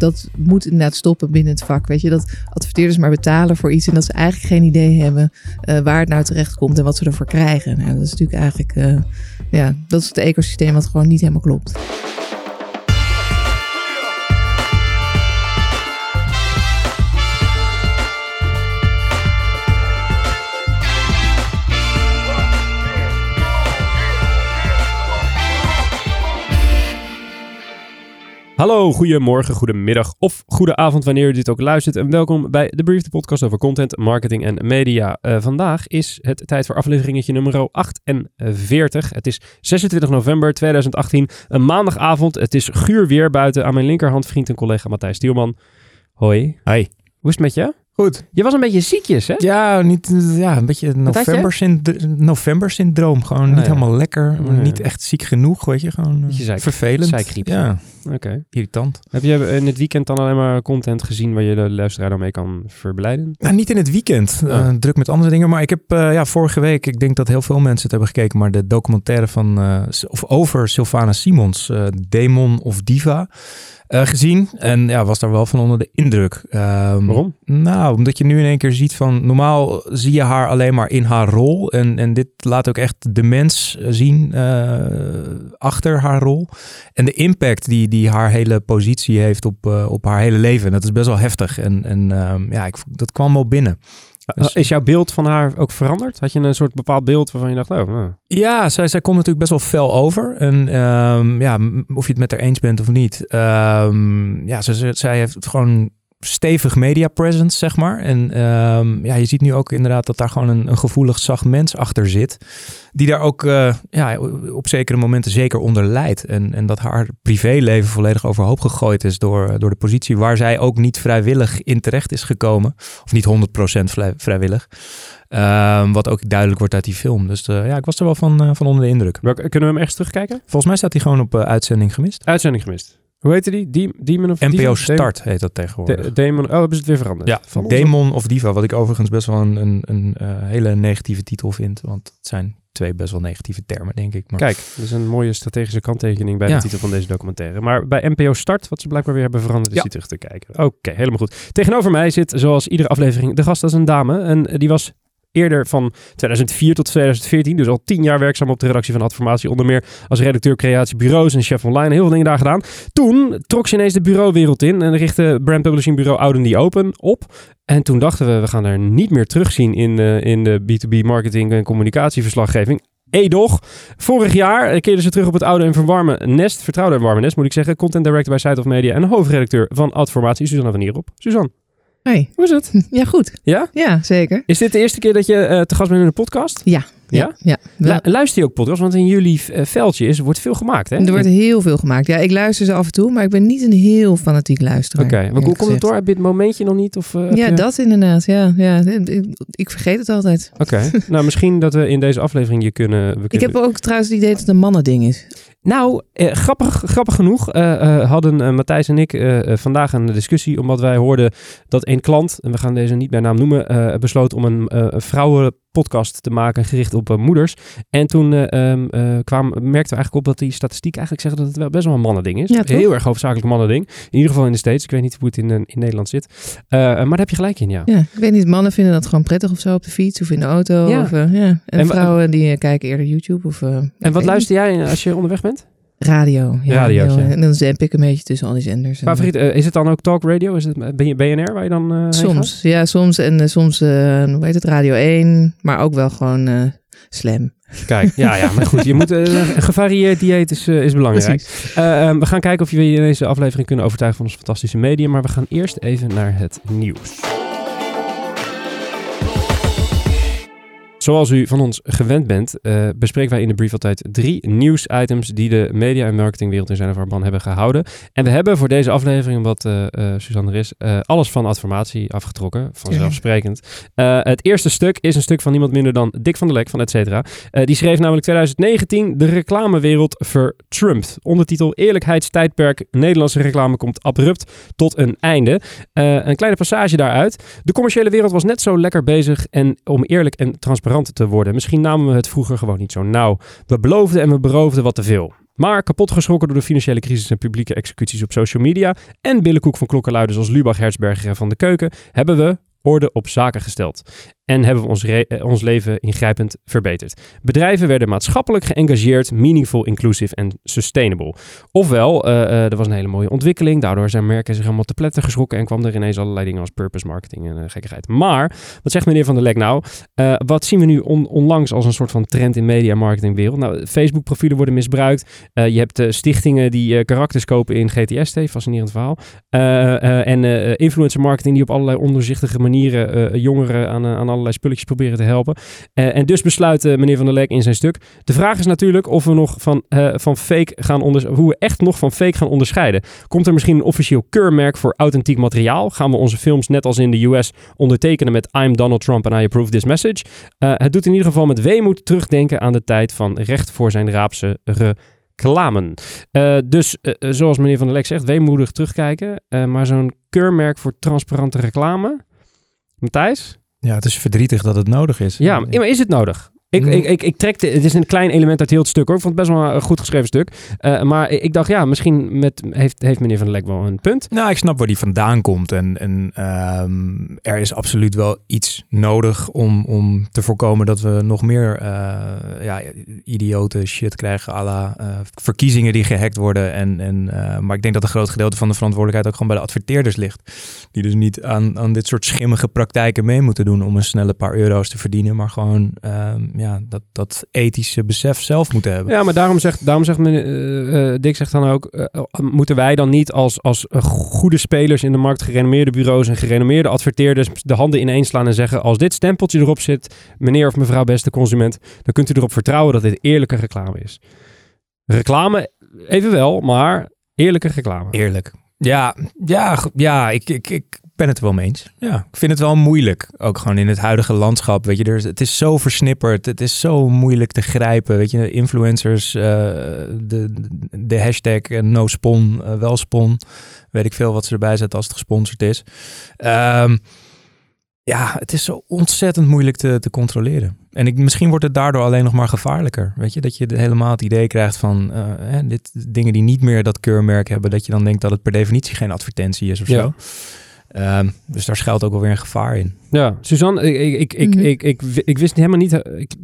dat moet inderdaad stoppen binnen het vak. Weet je, dat adverteerders maar betalen voor iets en dat ze eigenlijk geen idee hebben uh, waar het nou terecht komt en wat ze ervoor krijgen. Nou, dat is natuurlijk eigenlijk, uh, ja, dat is het ecosysteem wat gewoon niet helemaal klopt. Hallo, goedemorgen, goedemiddag of goede avond wanneer u dit ook luistert. En welkom bij de Brief, de podcast over content, marketing en media. Uh, vandaag is het tijd voor afleveringetje nummer 48. Het is 26 november 2018, een maandagavond. Het is guur weer buiten. Aan mijn linkerhand vriend en collega Matthijs Stielman. Hoi. Hi. Hoe is het met je? Goed. Je was een beetje ziekjes, hè? Ja, niet, ja een beetje november-syndroom. Gewoon niet ja. helemaal lekker. Oh. Niet echt ziek genoeg, weet je. Gewoon uh, zeik- vervelend. zeikgriep. Ja, Oké. irritant. Heb je in het weekend dan alleen maar content gezien waar je de luisteraar dan mee kan verblijden? Nou, niet in het weekend. Oh. Eh, druk met andere dingen. Maar ik heb eh, ja, vorige week, ik denk dat heel veel mensen het hebben gekeken, maar de documentaire van, eh, of over Sylvana Simons, eh, Demon of Diva, eh, gezien. En ja, was daar wel van onder de indruk. Ehm, Waarom? Nou, omdat je nu in één keer ziet van, normaal zie je haar alleen maar in haar rol. En, en dit laat ook echt de mens zien eh, achter haar rol. En de impact die, die haar hele positie heeft op, eh, op haar hele leven. Dat is best wel heftig. En, en ehm, ja, ik, dat kwam wel binnen. Dus- Is jouw beeld van haar ook veranderd? Had je een soort bepaald beeld waarvan je dacht, oh, nou, Ja, zij, zij komt natuurlijk best wel fel over. En ehm, ja, of je het met haar eens bent of niet. ehm, ja, ze- zij heeft gewoon stevig media presence, zeg maar. En ehm, ja, je ziet nu ook inderdaad dat daar gewoon een, een gevoelig, zacht mens achter zit. Die daar ook eh, ja, op zekere momenten zeker onder lijdt. En, en dat haar privéleven volledig overhoop gegooid is door, door de positie waar zij ook niet vrijwillig in terecht is gekomen. Of niet 100% vrij- vrijwillig. Ehm, wat ook duidelijk wordt uit die film. Dus eh, ja, ik was er wel van, eh, van onder de indruk. kunnen we hem ergens terugkijken? Volgens mij staat hij gewoon op uitzending gemist. Uitzending gemist. Hoe heette die? Demon of NPO Diva? Start heet dat tegenwoordig. De- Demon. Oh, hebben ze het weer veranderd? ja, Van onze- Demon of Diva. Wat ik overigens best wel een, een, een eh, hele negatieve titel vind. Want het zijn twee best wel negatieve termen, denk ik. Maar Kijk, dat is een mooie strategische kanttekening bij Ja. de titel van deze documentaire. Maar bij NPO Start, wat ze blijkbaar weer hebben veranderd, is Ja. die terug te kijken. Oké, helemaal goed. Tegenover mij zit, zoals iedere aflevering, de gast als een dame. En die was eerder van 2004 tot 2014, dus al tien jaar werkzaam op de redactie van Adformatie. Onder meer als redacteur creatie bureaus en chef online. Heel veel dingen daar gedaan. Toen trok ze ineens de bureauwereld in en richtte brand publishing bureau Ouden die Open op. En toen dachten we, we gaan haar niet meer terugzien in, eh, in de B2B marketing en communicatieverslaggeving. Edoch, vorig jaar eh, keerde ze terug op het oude en verwarme nest, vertrouwde en nest moet ik zeggen. Content director bij Site of Media en hoofdredacteur van Adformatie, Suzanne van Nierop. Suzanne, Hey. hoe is het? Ja, goed. Ja? Ja, zeker. Is dit de eerste keer dat je eh, te gast bent in een podcast? Ja. Ja? ja. Luister je ook podcast? Want in jullie eh, veldje is, wordt veel gemaakt, hè? er wordt heel veel gemaakt. Ja, ik luister ze af en toe, maar ik ben niet een heel fanatiek luisteraar. Oké, maar hoe komt het door? Heb je het momentje nog niet? Of, eh, Ja, je- dat inderdaad. Ja, ja. Ik, ik vergeet het altijd. Oké, nou misschien dat we in deze aflevering je kunnen... We Ik heb ook trouwens het idee dat het een mannending is. Nou, eh, grappig, grappig genoeg eh, eh, hadden eh, Matthijs en ik vandaag een discussie omdat wij hoorden dat een klant, en we gaan deze niet bij naam noemen, besloot om een, eh, vrouwenpodcast te maken gericht op eh, moeders. En toen eh, kwam, merkten we eigenlijk op dat die statistiek eigenlijk zeggen dat het wel best wel een mannending is. Ja? Heel erg hoofdzakelijk mannending. In ieder geval in de States. Ik weet niet hoe het in, in Nederland zit. Maar daar heb je gelijk in, ja. Ja, ik weet niet, mannen vinden dat gewoon prettig of zo op de fiets of in de auto. Ja. Of, ja. En, vrouwen die kijken eerder YouTube of... En wat luister jij als je onderweg bent? Radio. Ja, Radiootje. En dan zap ik een beetje tussen al die zenders. En, Favoriet, eh, is het dan ook talk radio? Is het ben je BNR waar je dan eh, heen gaat? Soms, ja, soms. En eh, soms, eh, hoe heet het, Radio 1. Maar ook wel gewoon eh, slam. Kijk, ja, ja, maar goed. Je moet, eh, een gevarieerd dieet is, eh, is belangrijk. Eh, ehm, we gaan kijken of je in deze aflevering kunnen overtuigen van ons fantastische medium. Maar we gaan eerst even naar het nieuws. Zoals u van ons gewend bent, eh, bespreken wij in de brief altijd drie nieuwsitems die de media- en marketingwereld in zijn of haar ban hebben gehouden. En we hebben voor deze aflevering, eh eh, Suzanne er is, alles van adformatie afgetrokken, vanzelfsprekend. Het eerste stuk is een stuk van niemand minder dan Dick van der Lek van et cetera. Eh, die schreef namelijk 2019 de reclamewereld vertrumpt. Ondertitel Eerlijkheidstijdperk Nederlandse reclame komt abrupt tot een einde. Een kleine passage daaruit. De commerciële wereld was net zo lekker bezig en om eerlijk en transparant te worden. Misschien namen we het vroeger gewoon niet zo nauw. We beloofden en we beroofden wat te veel. Maar kapot geschrokken door de financiële crisis en publieke executies op social media en billenkoek van klokkenluiders als Lubach, Herzberger en Van de Keuken hebben we orde op zaken gesteld en hebben we ons, eh, ons leven ingrijpend verbeterd. Bedrijven werden maatschappelijk geëngageerd, meaningful, inclusive en sustainable. Ofwel, uh, er was een hele mooie ontwikkeling, daardoor zijn merken zich helemaal te pletten geschrokken en kwam er ineens allerlei dingen als purpose marketing en gekkigheid. Maar, wat zegt meneer Van der Lek nou? wat zien we nu on onlangs als een soort van trend in media marketing wereld? Nou, Facebook profielen worden misbruikt. je hebt stichtingen die karakters kopen in GTST, fascinerend verhaal. en influencer marketing die op allerlei ondoorzichtige manieren jongeren aan, aan alle allerlei spulletjes proberen te helpen. Uh, en dus besluit meneer Van der Lek in zijn stuk. De vraag is natuurlijk of we nog van, van fake gaan onderscheiden. Hoe we echt nog van fake gaan onderscheiden. Komt er misschien een officieel keurmerk voor authentiek materiaal? Gaan we onze films net als in de US ondertekenen met I'm Donald Trump and I approve this message? het doet in ieder geval met weemoed terugdenken aan de tijd van recht voor zijn raapse reclame. Uh, dus zoals meneer Van der Lek zegt, weemoedig terugkijken. Maar zo'n keurmerk voor transparante reclame. Matthijs? Ja, het is verdrietig dat het nodig is. Ja, maar is het nodig? Ik, ik, ik, ik trek het is een klein element uit heel het stuk hoor. Ik vond het best wel een goed geschreven stuk. Uh, maar ik dacht, ja, misschien met, heeft, heeft meneer Van der Lek wel een punt. Nou, ik snap waar die vandaan komt. En, en um, er is absoluut wel iets nodig om, om te voorkomen dat we nog meer uh, ja, idiote shit krijgen. à la uh, verkiezingen die gehackt worden. En, en, maar ik denk dat een groot gedeelte van de verantwoordelijkheid ook gewoon bij de adverteerders ligt. Die dus niet aan, aan dit soort schimmige praktijken mee moeten doen om een snelle paar euro's te verdienen. Maar gewoon um, ja, dat, dat ethische besef zelf moeten hebben. Ja, maar daarom zegt, daarom zegt men, uh, Dick zegt dan ook, uh, moeten wij dan niet als, als goede spelers in de markt, gerenommeerde bureaus en gerenommeerde adverteerders de handen ineens slaan en zeggen, als dit stempeltje erop zit, meneer of mevrouw beste consument, dan kunt u erop vertrouwen dat dit eerlijke reclame is. Reclame evenwel, maar eerlijke reclame. Eerlijk. Ja, ja, ja ik, ik, ik ben het er wel mee eens. Ja, ik vind het wel moeilijk. Ook gewoon in het huidige landschap. Weet je, er, het is zo versnipperd. Het is zo moeilijk te grijpen. Weet je, influencers, uh, de, de hashtag uh, no spon, uh, wel spon. Weet ik veel wat ze erbij zetten als het gesponsord is. Um, ja, het is zo ontzettend moeilijk te, te controleren. En ik, misschien wordt het daardoor alleen nog maar gevaarlijker. Weet je, dat je helemaal het idee krijgt van uh, hè, dit, dingen die niet meer dat keurmerk hebben, dat je dan denkt dat het per definitie geen advertentie is of zo. Um, dus daar schuilt ook wel weer een gevaar in. Ja, Suzanne, ik, ik, ik, ik, ik, ik, wist helemaal niet. Ik,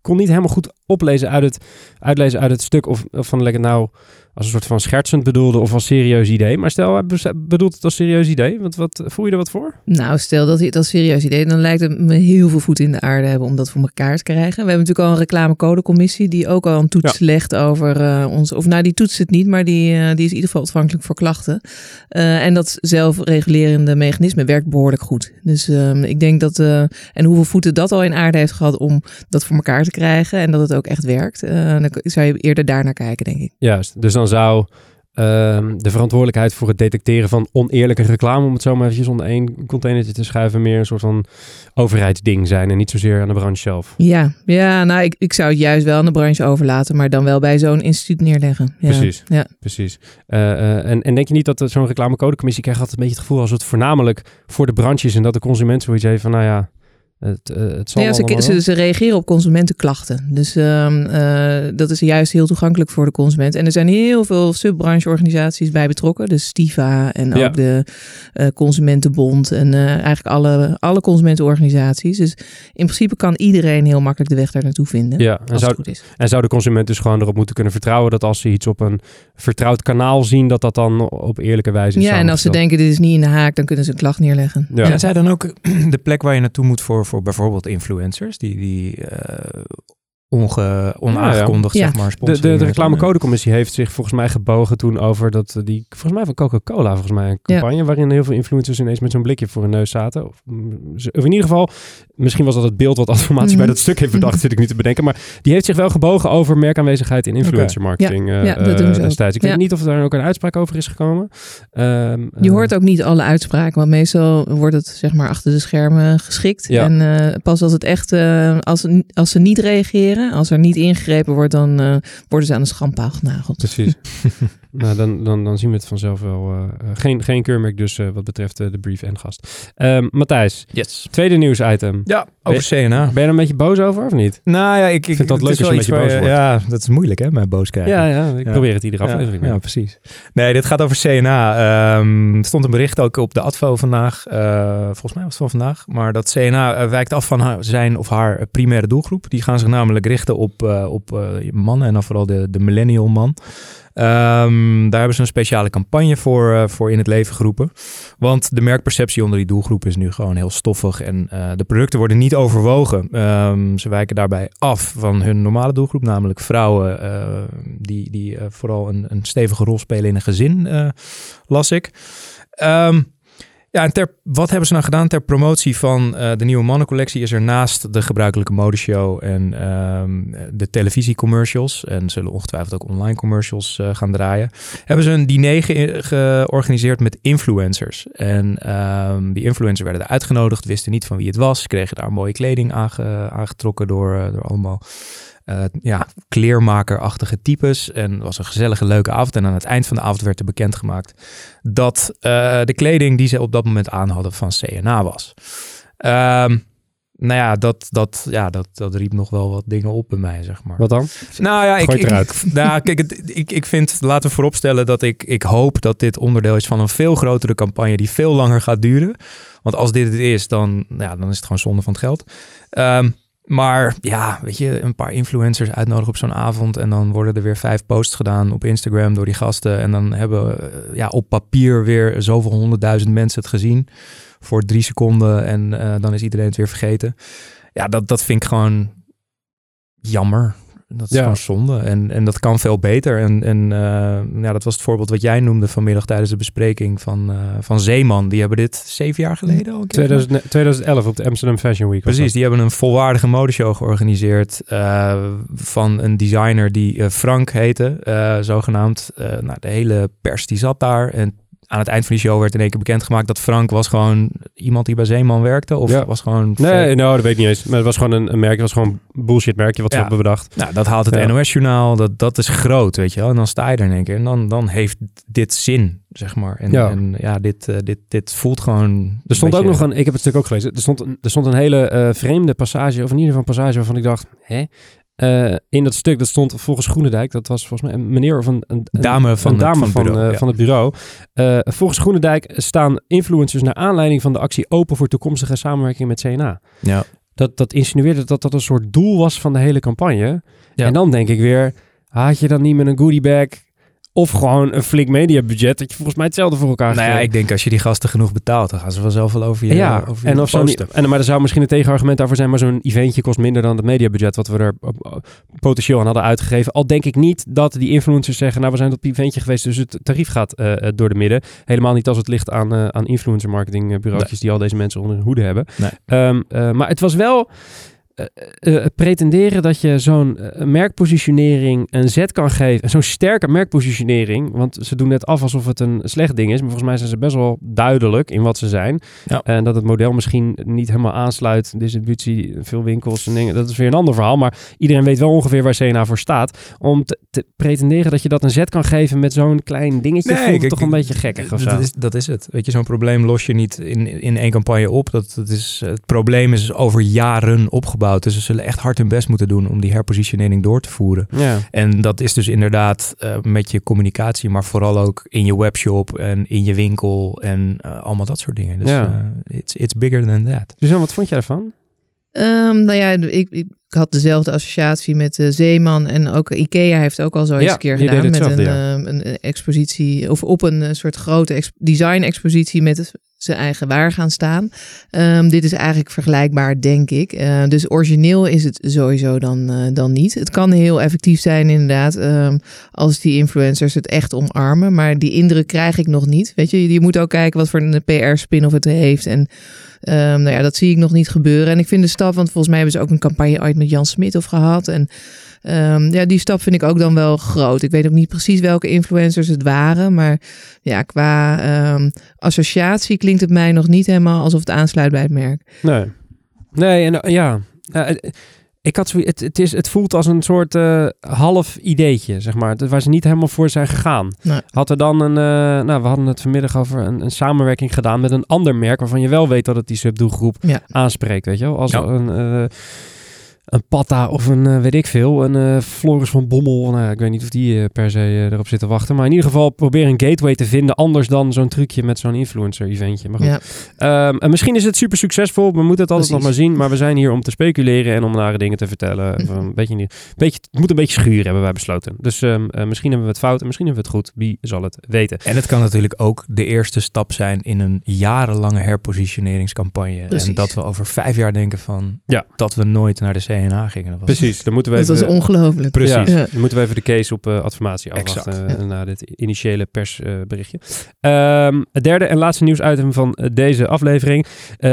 kon niet helemaal goed oplezen uit het, uitlezen uit het stuk of, of van lekker nou als een soort van schertsend bedoelde of als serieus idee. Maar stel, hij bedoelt het als serieus idee. Wat, wat, voel je er wat voor? Nou, stel dat hij het als serieus idee, dan lijkt het me heel veel voet in de aarde hebben om dat voor elkaar te krijgen. We hebben natuurlijk al een reclamecodecommissie die ook al een toets legt over uh, ons. Of nou, die toetst het niet, maar die, uh, die is in ieder geval ontvankelijk voor klachten. Uh, en dat zelfregulerende mechanisme werkt behoorlijk goed. Dus ehm, ik denk dat, en hoeveel voeten dat al in aarde heeft gehad om dat voor elkaar te krijgen en dat het ook echt werkt, dan zou je eerder daar naar kijken, denk ik. Juist, dus dan zou uh, de verantwoordelijkheid voor het detecteren van oneerlijke reclame, om het zo maar eventjes onder één containertje te schuiven, meer een soort van overheidsding zijn en niet zozeer aan de branche zelf. Ja, ja nou, ik, ik zou het juist wel aan de branche overlaten, maar dan wel bij zo'n instituut neerleggen. Ja. Precies, ja. precies. Uh, uh, en, en denk je niet dat zo'n reclamecodecommissie krijgt altijd een beetje het gevoel als het voornamelijk voor de branche is en dat de consument zoiets heeft van, nou ja, het, uh, het zal ja, ze, ze, ze, reageren op consumentenklachten. Dus uh, uh, dat is juist heel toegankelijk voor de consument. En er zijn heel veel subbrancheorganisaties bij betrokken. Dus Stiva en ook de eh, Consumentenbond. En eigenlijk alle, alle consumentenorganisaties. Dus in principe kan iedereen heel makkelijk de weg daar naartoe vinden. Ja, en, zou, en zou de consument dus gewoon erop moeten kunnen vertrouwen dat als ze iets op een vertrouwd kanaal zien, dat dat dan op eerlijke wijze is. Ja, en als ze denken dit is niet in de haak, dan kunnen ze een klacht neerleggen. Ja. ja. zij dan ook de plek waar je naartoe moet voor voor bijvoorbeeld influencers die, die uh, onge, onaangekondigd, ja, zeg maar. De, de, de reclamecodecommissie heeft zich volgens mij gebogen toen over dat die, volgens mij van Coca-Cola, volgens mij een campagne waarin heel veel influencers ineens met zo'n blikje voor hun neus zaten. Of, mm, of, in ieder geval, misschien was dat het beeld wat informatie mm. bij dat stuk heeft bedacht, zit ik nu te bedenken. Maar die heeft zich wel gebogen over merkaanwezigheid in influencer marketing okay. ja, uh, uh, destijds. Ik weet niet of er ook een uitspraak over is gekomen. Um, Je hoort ook niet alle uitspraken, want meestal wordt het zeg maar achter de schermen geschikt. En pas als het echt, als, als ze niet reageren Als er niet ingegrepen wordt, dan eh, worden ze aan de schandpaal genageld. Precies. nou, dan, dan, dan zien we het vanzelf wel. eh, eh, geen, geen keurmerk dus eh, wat betreft de brief en gast. Ehm, Matthijs, Yes. tweede nieuwsitem. Ja, over CNA. Ben je er een beetje boos over of niet? Nou ja, ik, ik vind dat het leuk is als je een beetje boos wordt. Ja, dat is moeilijk hè, mij boos krijgen. Ja, ja, ik Ja. probeer het iedere aflevering. Ja, ja, precies. Nee, dit gaat over CNA. Ehm, er stond een bericht ook op de Advo vandaag. eh, volgens mij was het van vandaag. Maar dat CNA wijkt af van haar, zijn of haar primaire doelgroep. Die gaan zich namelijk richten op, eh, op eh, mannen en dan vooral de, de millennial man. Ehm, daar hebben ze een speciale campagne voor, eh, voor in het leven geroepen. Want de merkperceptie onder die doelgroep is nu gewoon heel stoffig. En de producten worden niet overwogen. Ehm, ze wijken daarbij af van hun normale doelgroep, namelijk vrouwen die, die vooral een, een stevige rol spelen in een gezin, las ik. Ehm, ja, en ter, wat hebben ze nou gedaan ter promotie van eh, de nieuwe mannencollectie? Is er naast de gebruikelijke modeshow en ehm, de televisiecommercials, en zullen ongetwijfeld ook online commercials eh, gaan draaien, hebben ze een diner ge- georganiseerd met influencers. En ehm, die influencers werden er uitgenodigd, wisten niet van wie het was, kregen daar mooie kleding aange- aangetrokken door, eh, door allemaal eh, ja, kleermakerachtige types. En het was een gezellige, leuke avond. En aan het eind van de avond werd er bekendgemaakt dat eh, de kleding die ze op dat moment aan hadden van CNA was. Ehm, nou ja, dat, dat, ja dat, dat riep nog wel wat dingen op bij mij, zeg maar. Wat dan? Nou ja, ik, nou, kijk, ik, ik vind, laten we vooropstellen dat ik, ik hoop dat dit onderdeel is van een veel grotere campagne die veel langer gaat duren. Want als dit het is, dan, ja, dan is het gewoon zonde van het geld. Ehm, maar ja, weet je, een paar influencers uitnodigen op zo'n avond en dan worden er weer vijf posts gedaan op Instagram door die gasten. En dan hebben eh, ja, op papier weer zoveel honderdduizend mensen het gezien voor drie seconden en eh, dan is iedereen het weer vergeten. Ja, dat, dat vind ik gewoon jammer. Dat is Ja. gewoon zonde. En, en dat kan veel beter. En, en eh, ja, dat was het voorbeeld wat jij noemde vanmiddag tijdens de bespreking van, eh, van Zeeman. Die hebben dit zeven jaar geleden al een keer gedaan. 2000 2011 op de Amsterdam Fashion Week. Precies, die hebben een volwaardige modeshow georganiseerd eh, van een designer die Frank heette, zogenaamd. Nou, de hele pers die zat daar en aan het eind van die show werd in één keer bekendgemaakt dat Frank was gewoon iemand die bij Zeeman werkte of Ja. was gewoon... Nee, nou, dat weet ik niet eens. Maar het was gewoon een, een merk. Het was gewoon een bullshit merkje wat ze hebben bedacht. Nou, dat haalt het Ja. NOS-journaal, dat, dat is groot, weet je wel. En dan sta je er in één keer en dan, dan heeft dit zin, zeg maar. En Ja. en, ja dit, eh, dit, dit voelt gewoon... Er stond ook nog een, ik heb het stuk ook gelezen, er stond, er stond een hele eh, vreemde passage, of in ieder geval een passage waarvan ik dacht, hè? Eh, in dat stuk, dat stond volgens Groenendijk, dat was volgens mij een meneer of een, een, Dame van een het- dame van van, bureau, eh, ja. van het bureau. Eh, volgens Groenendijk staan influencers naar aanleiding van de actie open voor toekomstige samenwerking met CNA. Ja. Dat, dat insinueerde dat dat een soort doel was van de hele campagne. Ja. En dan denk ik weer, had je dan niet met een goodie bag of gewoon een flink mediabudget, dat je volgens mij hetzelfde voor elkaar Nou ja, ik denk als je die gasten genoeg betaalt, dan gaan ze vanzelf wel over je, ja, over je en of zo en, maar er zou misschien een tegenargument daarvoor zijn, maar zo'n eventje kost minder dan het mediabudget wat we er eh, potentieel aan hadden uitgegeven. Al denk ik niet dat die influencers zeggen, nou we zijn op die eventje geweest, dus het tarief gaat eh, eh, door de midden. Helemaal niet als het ligt aan, aan influencer marketing bureautjes die al deze mensen onder hun hoede hebben. Nee. Ehm, eh, maar het was wel het pretenderen dat je zo'n merkpositionering een zet kan geven. Zo'n sterke merkpositionering. Want ze doen net af alsof het een slecht ding is. Maar volgens mij zijn ze best wel duidelijk in wat ze zijn. Ja. En dat het model misschien niet helemaal aansluit. Distributie, veel winkels en dingen. Dat is weer een ander verhaal. Maar iedereen weet wel ongeveer waar CNA voor staat. Om te, te pretenderen dat je dat een zet kan geven met zo'n klein dingetje. Nee, voelt kijk, toch een beetje gekkig of zo. Dat is, dat is het. Weet je, zo'n probleem los je niet in, in één campagne op. Dat, dat is, het probleem is over jaren opgebouwd. Dus ze zullen echt hard hun best moeten doen om die herpositionering door te voeren. Ja. En dat is dus inderdaad eh, met je communicatie, maar vooral ook in je webshop en in je winkel en eh, allemaal dat soort dingen. Dus Ja. eh, it's, it's bigger than that. Suzanne, wat vond jij ervan? Ehm, nou ja, ik, ik had dezelfde associatie met eh, Zeeman en ook Ikea heeft ook al zo eens Ja, een keer gedaan met een, ja. een, expositie of op een soort grote ex- design-expositie met het- zijn eigen waar gaan staan. Ehm, dit is eigenlijk vergelijkbaar, denk ik. Eh, dus origineel is het sowieso dan, eh, dan niet. Het kan heel effectief zijn, inderdaad, ehm, als die influencers het echt omarmen. Maar die indruk krijg ik nog niet. Weet je, je moet ook kijken wat voor een PR-spin of het heeft. En Ehm, nou ja, dat zie ik nog niet gebeuren. En ik vind de stap, want volgens mij hebben ze ook een campagne ooit met Jan Smit of gehad. En ehm, ja, die stap vind ik ook dan wel groot. Ik weet ook niet precies welke influencers het waren. Maar ja, qua ehm, associatie klinkt het mij nog niet helemaal alsof het aansluit bij het merk. Nee. Nee, en eh, ja. Ik had zoiets, het, het, is, het voelt als een soort eh, half ideetje, zeg maar. Waar ze niet helemaal voor zijn gegaan. Nee. Had er dan een... eh, nou, we hadden het vanmiddag over een, een samenwerking gedaan met een ander merk... waarvan je wel weet dat het die subdoelgroep Ja. aanspreekt, weet je wel? Als Ja. een... een Patta of een, eh, weet ik veel, een eh, Floris van Bommel. Nou, ja, ik weet niet of die eh, per se erop zit te wachten. Maar in ieder geval probeer een gateway te vinden. Anders dan zo'n trucje met zo'n influencer-eventje. Maar goed, Ja. Ehm, en misschien is het super succesvol. We moeten het altijd nog maar zien. Maar we zijn hier om te speculeren en om nare dingen te vertellen. Een beetje, niet- beetje, het moet een beetje schuren, hebben wij besloten. Dus ehm, eh, misschien hebben we het fout en misschien hebben we het goed. Wie zal het weten? En het kan natuurlijk ook de eerste stap zijn in een jarenlange herpositioneringscampagne. Precies. En dat we over vijf jaar denken van Ja. dat we nooit naar de Gingen. Dat was Precies, dan moeten we Dat was ongelooflijk. Precies. Ja, dan moeten we even de case op eh adformatie Exact, afwachten eh, na dit initiële persberichtje. Ehm, het derde en laatste nieuwsitem van eh, deze aflevering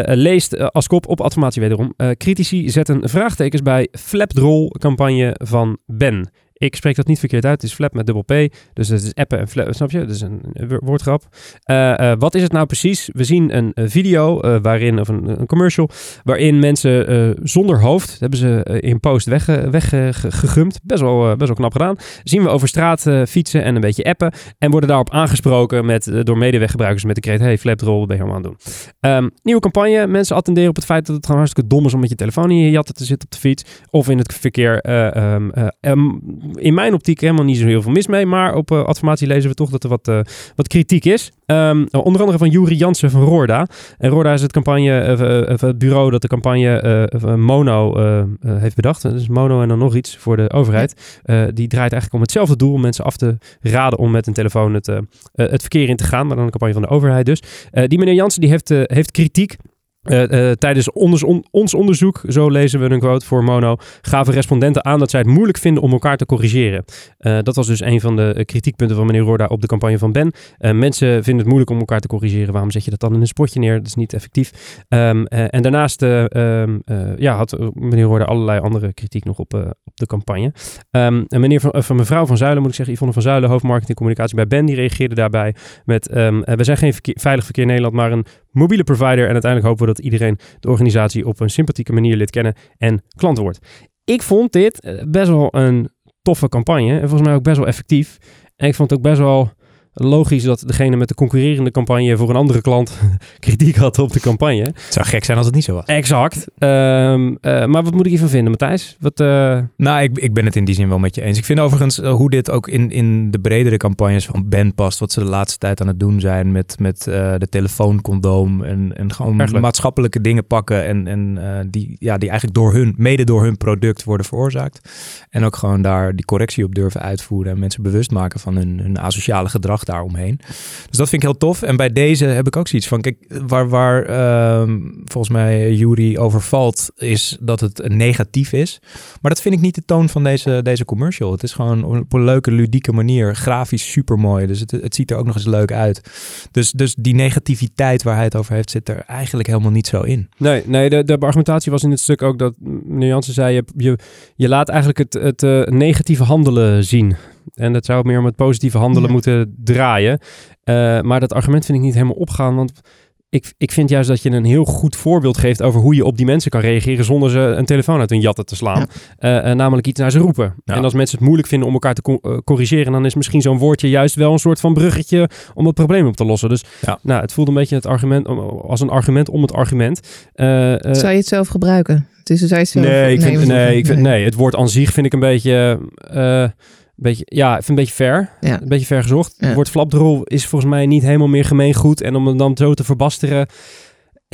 leest als kop op adformatie wederom. Eh, critici zetten vraagtekens bij flapdrol campagne van Ben. Ik spreek dat niet verkeerd uit. Het is flap met dubbel P. Dus het is appen en flap. Snap je? Dat is een wo- woordgrap. Eh, wat is het nou precies? We zien een video eh, waarin, of een, een commercial, waarin mensen zonder hoofd, hebben ze in post weggegumd. Weg, best, wel, best wel knap gedaan. Zien we over straat fietsen en een beetje appen. En worden daarop aangesproken met, door medeweggebruikers met de kreet: Hey, flapdrol, wat ben je allemaal aan het doen? Ehm, nieuwe campagne. Mensen attenderen op het feit dat het gewoon hartstikke dom is om met je telefoon in je jatten te zitten op de fiets. Of in het verkeer. eh, ehm, eh, ehm, in mijn optiek helemaal niet zo heel veel mis mee. Maar op eh, adformatie lezen we toch dat er wat, eh, wat kritiek is. Ehm, onder andere van Juri Jansen van Roorda. En Roorda is het campagne, eh, het bureau dat de campagne Mono heeft bedacht. Dus Mono en dan nog iets voor de overheid. Die draait eigenlijk om hetzelfde doel. Om mensen af te raden om met een telefoon het, het verkeer in te gaan. Maar dan een campagne van de overheid dus. Die meneer Jansen die heeft, heeft kritiek. Eh, eh, tijdens ons, on- ons onderzoek, zo lezen we een quote voor Mono, gaven respondenten aan dat zij het moeilijk vinden om elkaar te corrigeren. Eh, dat was dus een van de kritiekpunten van meneer Roorda op de campagne van Ben. Mensen vinden het moeilijk om elkaar te corrigeren. Waarom zet je dat dan in een spotje neer? Dat is niet effectief. Ehm, eh, en daarnaast eh, ehm, eh, ja, had meneer Roorda allerlei andere kritiek nog op, op de campagne. Ehm, en meneer van, mevrouw Van Zuilen, moet ik zeggen, Yvonne van Zuilen, hoofdmarketing en communicatie bij Ben, die reageerde daarbij met, we zijn geen veilig verkeer Nederland, maar een mobiele provider. En uiteindelijk hopen we dat iedereen de organisatie op een sympathieke manier lid kennen en klant wordt. Ik vond dit eh, best wel een toffe campagne en volgens mij ook best wel effectief. En ik vond het ook best wel logisch dat degene met de concurrerende campagne voor een andere klant kritiek had op de campagne. Het zou gek zijn als het niet zo was. Exact. Ehm, eh, maar wat moet ik hiervan vinden, Matthijs? Wat, eh, Nou, ik, ik ben het in die zin wel met je eens. Ik vind overigens eh, hoe dit ook in, in de bredere campagnes van Ben past. Wat ze de laatste tijd aan het doen zijn met, met de telefooncondoom. En, en gewoon maatschappelijke dingen pakken. En, en die, ja, die eigenlijk door hun, mede door hun product worden veroorzaakt. En ook gewoon daar die correctie op durven uitvoeren. En mensen bewust maken van hun, hun asociale gedrag daaromheen. Dus dat vind ik heel tof. En bij deze heb ik ook zoiets van, kijk, waar, waar ehm, volgens mij Jury over valt, is dat het negatief is. Maar dat vind ik niet de toon van deze, deze commercial. Het is gewoon op een leuke, ludieke manier. Grafisch super mooi. Dus het, het ziet er ook nog eens leuk uit. Dus, dus die negativiteit waar hij het over heeft, zit er eigenlijk helemaal niet zo in. Nee, nee de, de argumentatie was in het stuk ook dat Jansen zei: je, je, je laat eigenlijk het, het eh, negatieve handelen zien. En dat zou meer om het positieve handelen Ja. moeten draaien. Eh, maar dat argument vind ik niet helemaal opgaan. Want ik, ik vind juist dat je een heel goed voorbeeld geeft over hoe je op die mensen kan reageren zonder ze een telefoon uit hun jatten te slaan. Eh, eh, namelijk iets naar ze roepen. Ja. En als mensen het moeilijk vinden om elkaar te co- corrigeren, dan is misschien zo'n woordje juist wel een soort van bruggetje om het probleem op te lossen. Dus Ja. nou, het voelde een beetje het argument, als een argument om het argument. Eh, eh, Zou je het zelf gebruiken? Het is, zelf Nee, ik vind, nee, ik vind, nee, het woord aan zich vind ik een beetje, eh, beetje, ja, ik vind een beetje ver. Ja. Een beetje ver gezocht. Ja. Het woord flapdrol is volgens mij niet helemaal meer gemeengoed. En om hem dan zo te verbasteren,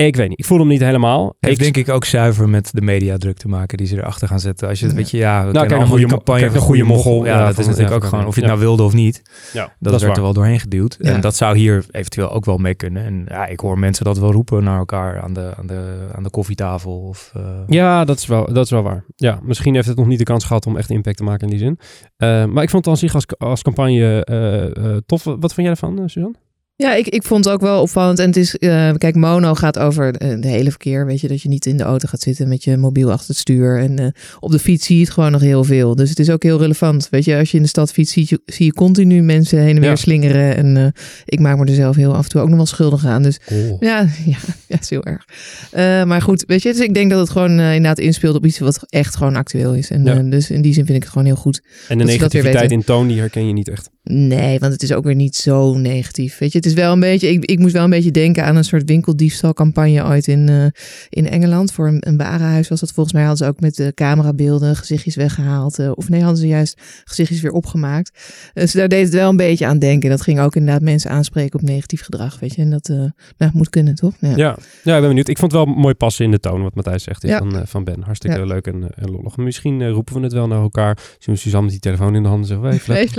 ik weet niet. Ik voel hem niet helemaal. Heeft ik, denk ik ook zuiver met de mediadruk te maken die ze erachter gaan zetten. Als je het, Ja. weet je, ja, kijk, kennen een goede campagne een goede mogol. Ja, Ja, dat is natuurlijk ook gewoon, of je het nou wilde of niet. ja, Dat, dat, is werd waar. er wel doorheen geduwd. En dat zou hier eventueel ook wel mee kunnen. En ja, ik hoor mensen dat wel roepen naar elkaar aan de, aan de, aan de koffietafel. Of, eh, Ja, dat is, wel, dat is wel waar. Ja, misschien heeft het nog niet de kans gehad om echt impact te maken in die zin. Eh, maar ik vond het zich als, als campagne eh, tof. Wat vond jij ervan, Suzanne? Ja, ik, ik vond het ook wel opvallend. En het is, uh, kijk, mono gaat over de hele verkeer. Weet je, dat je niet in de auto gaat zitten met je mobiel achter het stuur. En uh, op de fiets zie je het gewoon nog heel veel. Dus het is ook heel relevant. Weet je, als je in de stad fietst, zie je, zie je continu mensen heen en weer ja. slingeren. En uh, ik maak me er zelf heel af en toe ook nog wel schuldig aan. Dus oh. ja, ja, ja, is heel erg. maar goed, weet je, dus ik denk dat het gewoon inderdaad inspeelt op iets wat echt gewoon actueel is. En ja. dus in die zin vind ik het gewoon heel goed. En de negativiteit in toon, die herken je niet echt. Nee, want het is ook weer niet zo negatief. Weet je, het is wel een beetje. Ik, ik moest wel een beetje denken aan een soort winkeldiefstalcampagne ooit in, uh, in Engeland. Voor een, een warenhuis was dat volgens mij. Hadden ze ook met de camerabeelden gezichtjes weggehaald. Uh, of nee, hadden ze juist gezichtjes weer opgemaakt. Dus daar deed het wel een beetje aan denken. Dat ging ook inderdaad mensen aanspreken op negatief gedrag. Weet je, en dat nou, moet kunnen, toch? Ja. ja. Ja, ik ben benieuwd. Ik vond het wel mooi passen in de toon wat Matthijs zegt ja. van, van Ben. Hartstikke ja. leuk en, en lollig. Misschien roepen we het wel naar elkaar. Zien we Suzanne met die telefoon in de handen zeggen. Hey.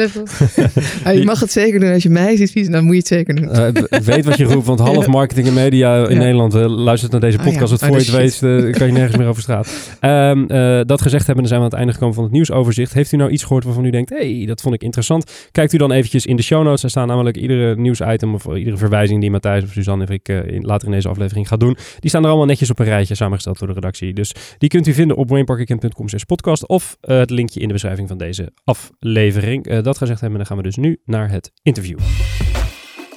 Hey, je mag het zeker doen als je mij ziet fietsen, dan moet je het zeker doen. Uh, weet wat je roept, want half marketing en media in ja. Nederland uh, luistert naar deze podcast. Wat oh, voor je het weet, uh, kan je nergens meer over straat. Um, dat gezegd hebben, dan zijn we aan het einde gekomen van het nieuwsoverzicht. Heeft u nou iets gehoord waarvan u denkt, hey, dat vond ik interessant? Kijkt u dan eventjes in de show notes. Daar staan namelijk iedere nieuwsitem of iedere verwijzing die Matthijs of Suzanne of ik in, later in deze aflevering gaat doen. Die staan er allemaal netjes op een rijtje, samengesteld door de redactie. Dus die kunt u vinden op wayneparkerkent.com podcast of het linkje in de beschrijving van deze aflevering. dat gezegd hebben, dan gaan we dus nu naar het interview.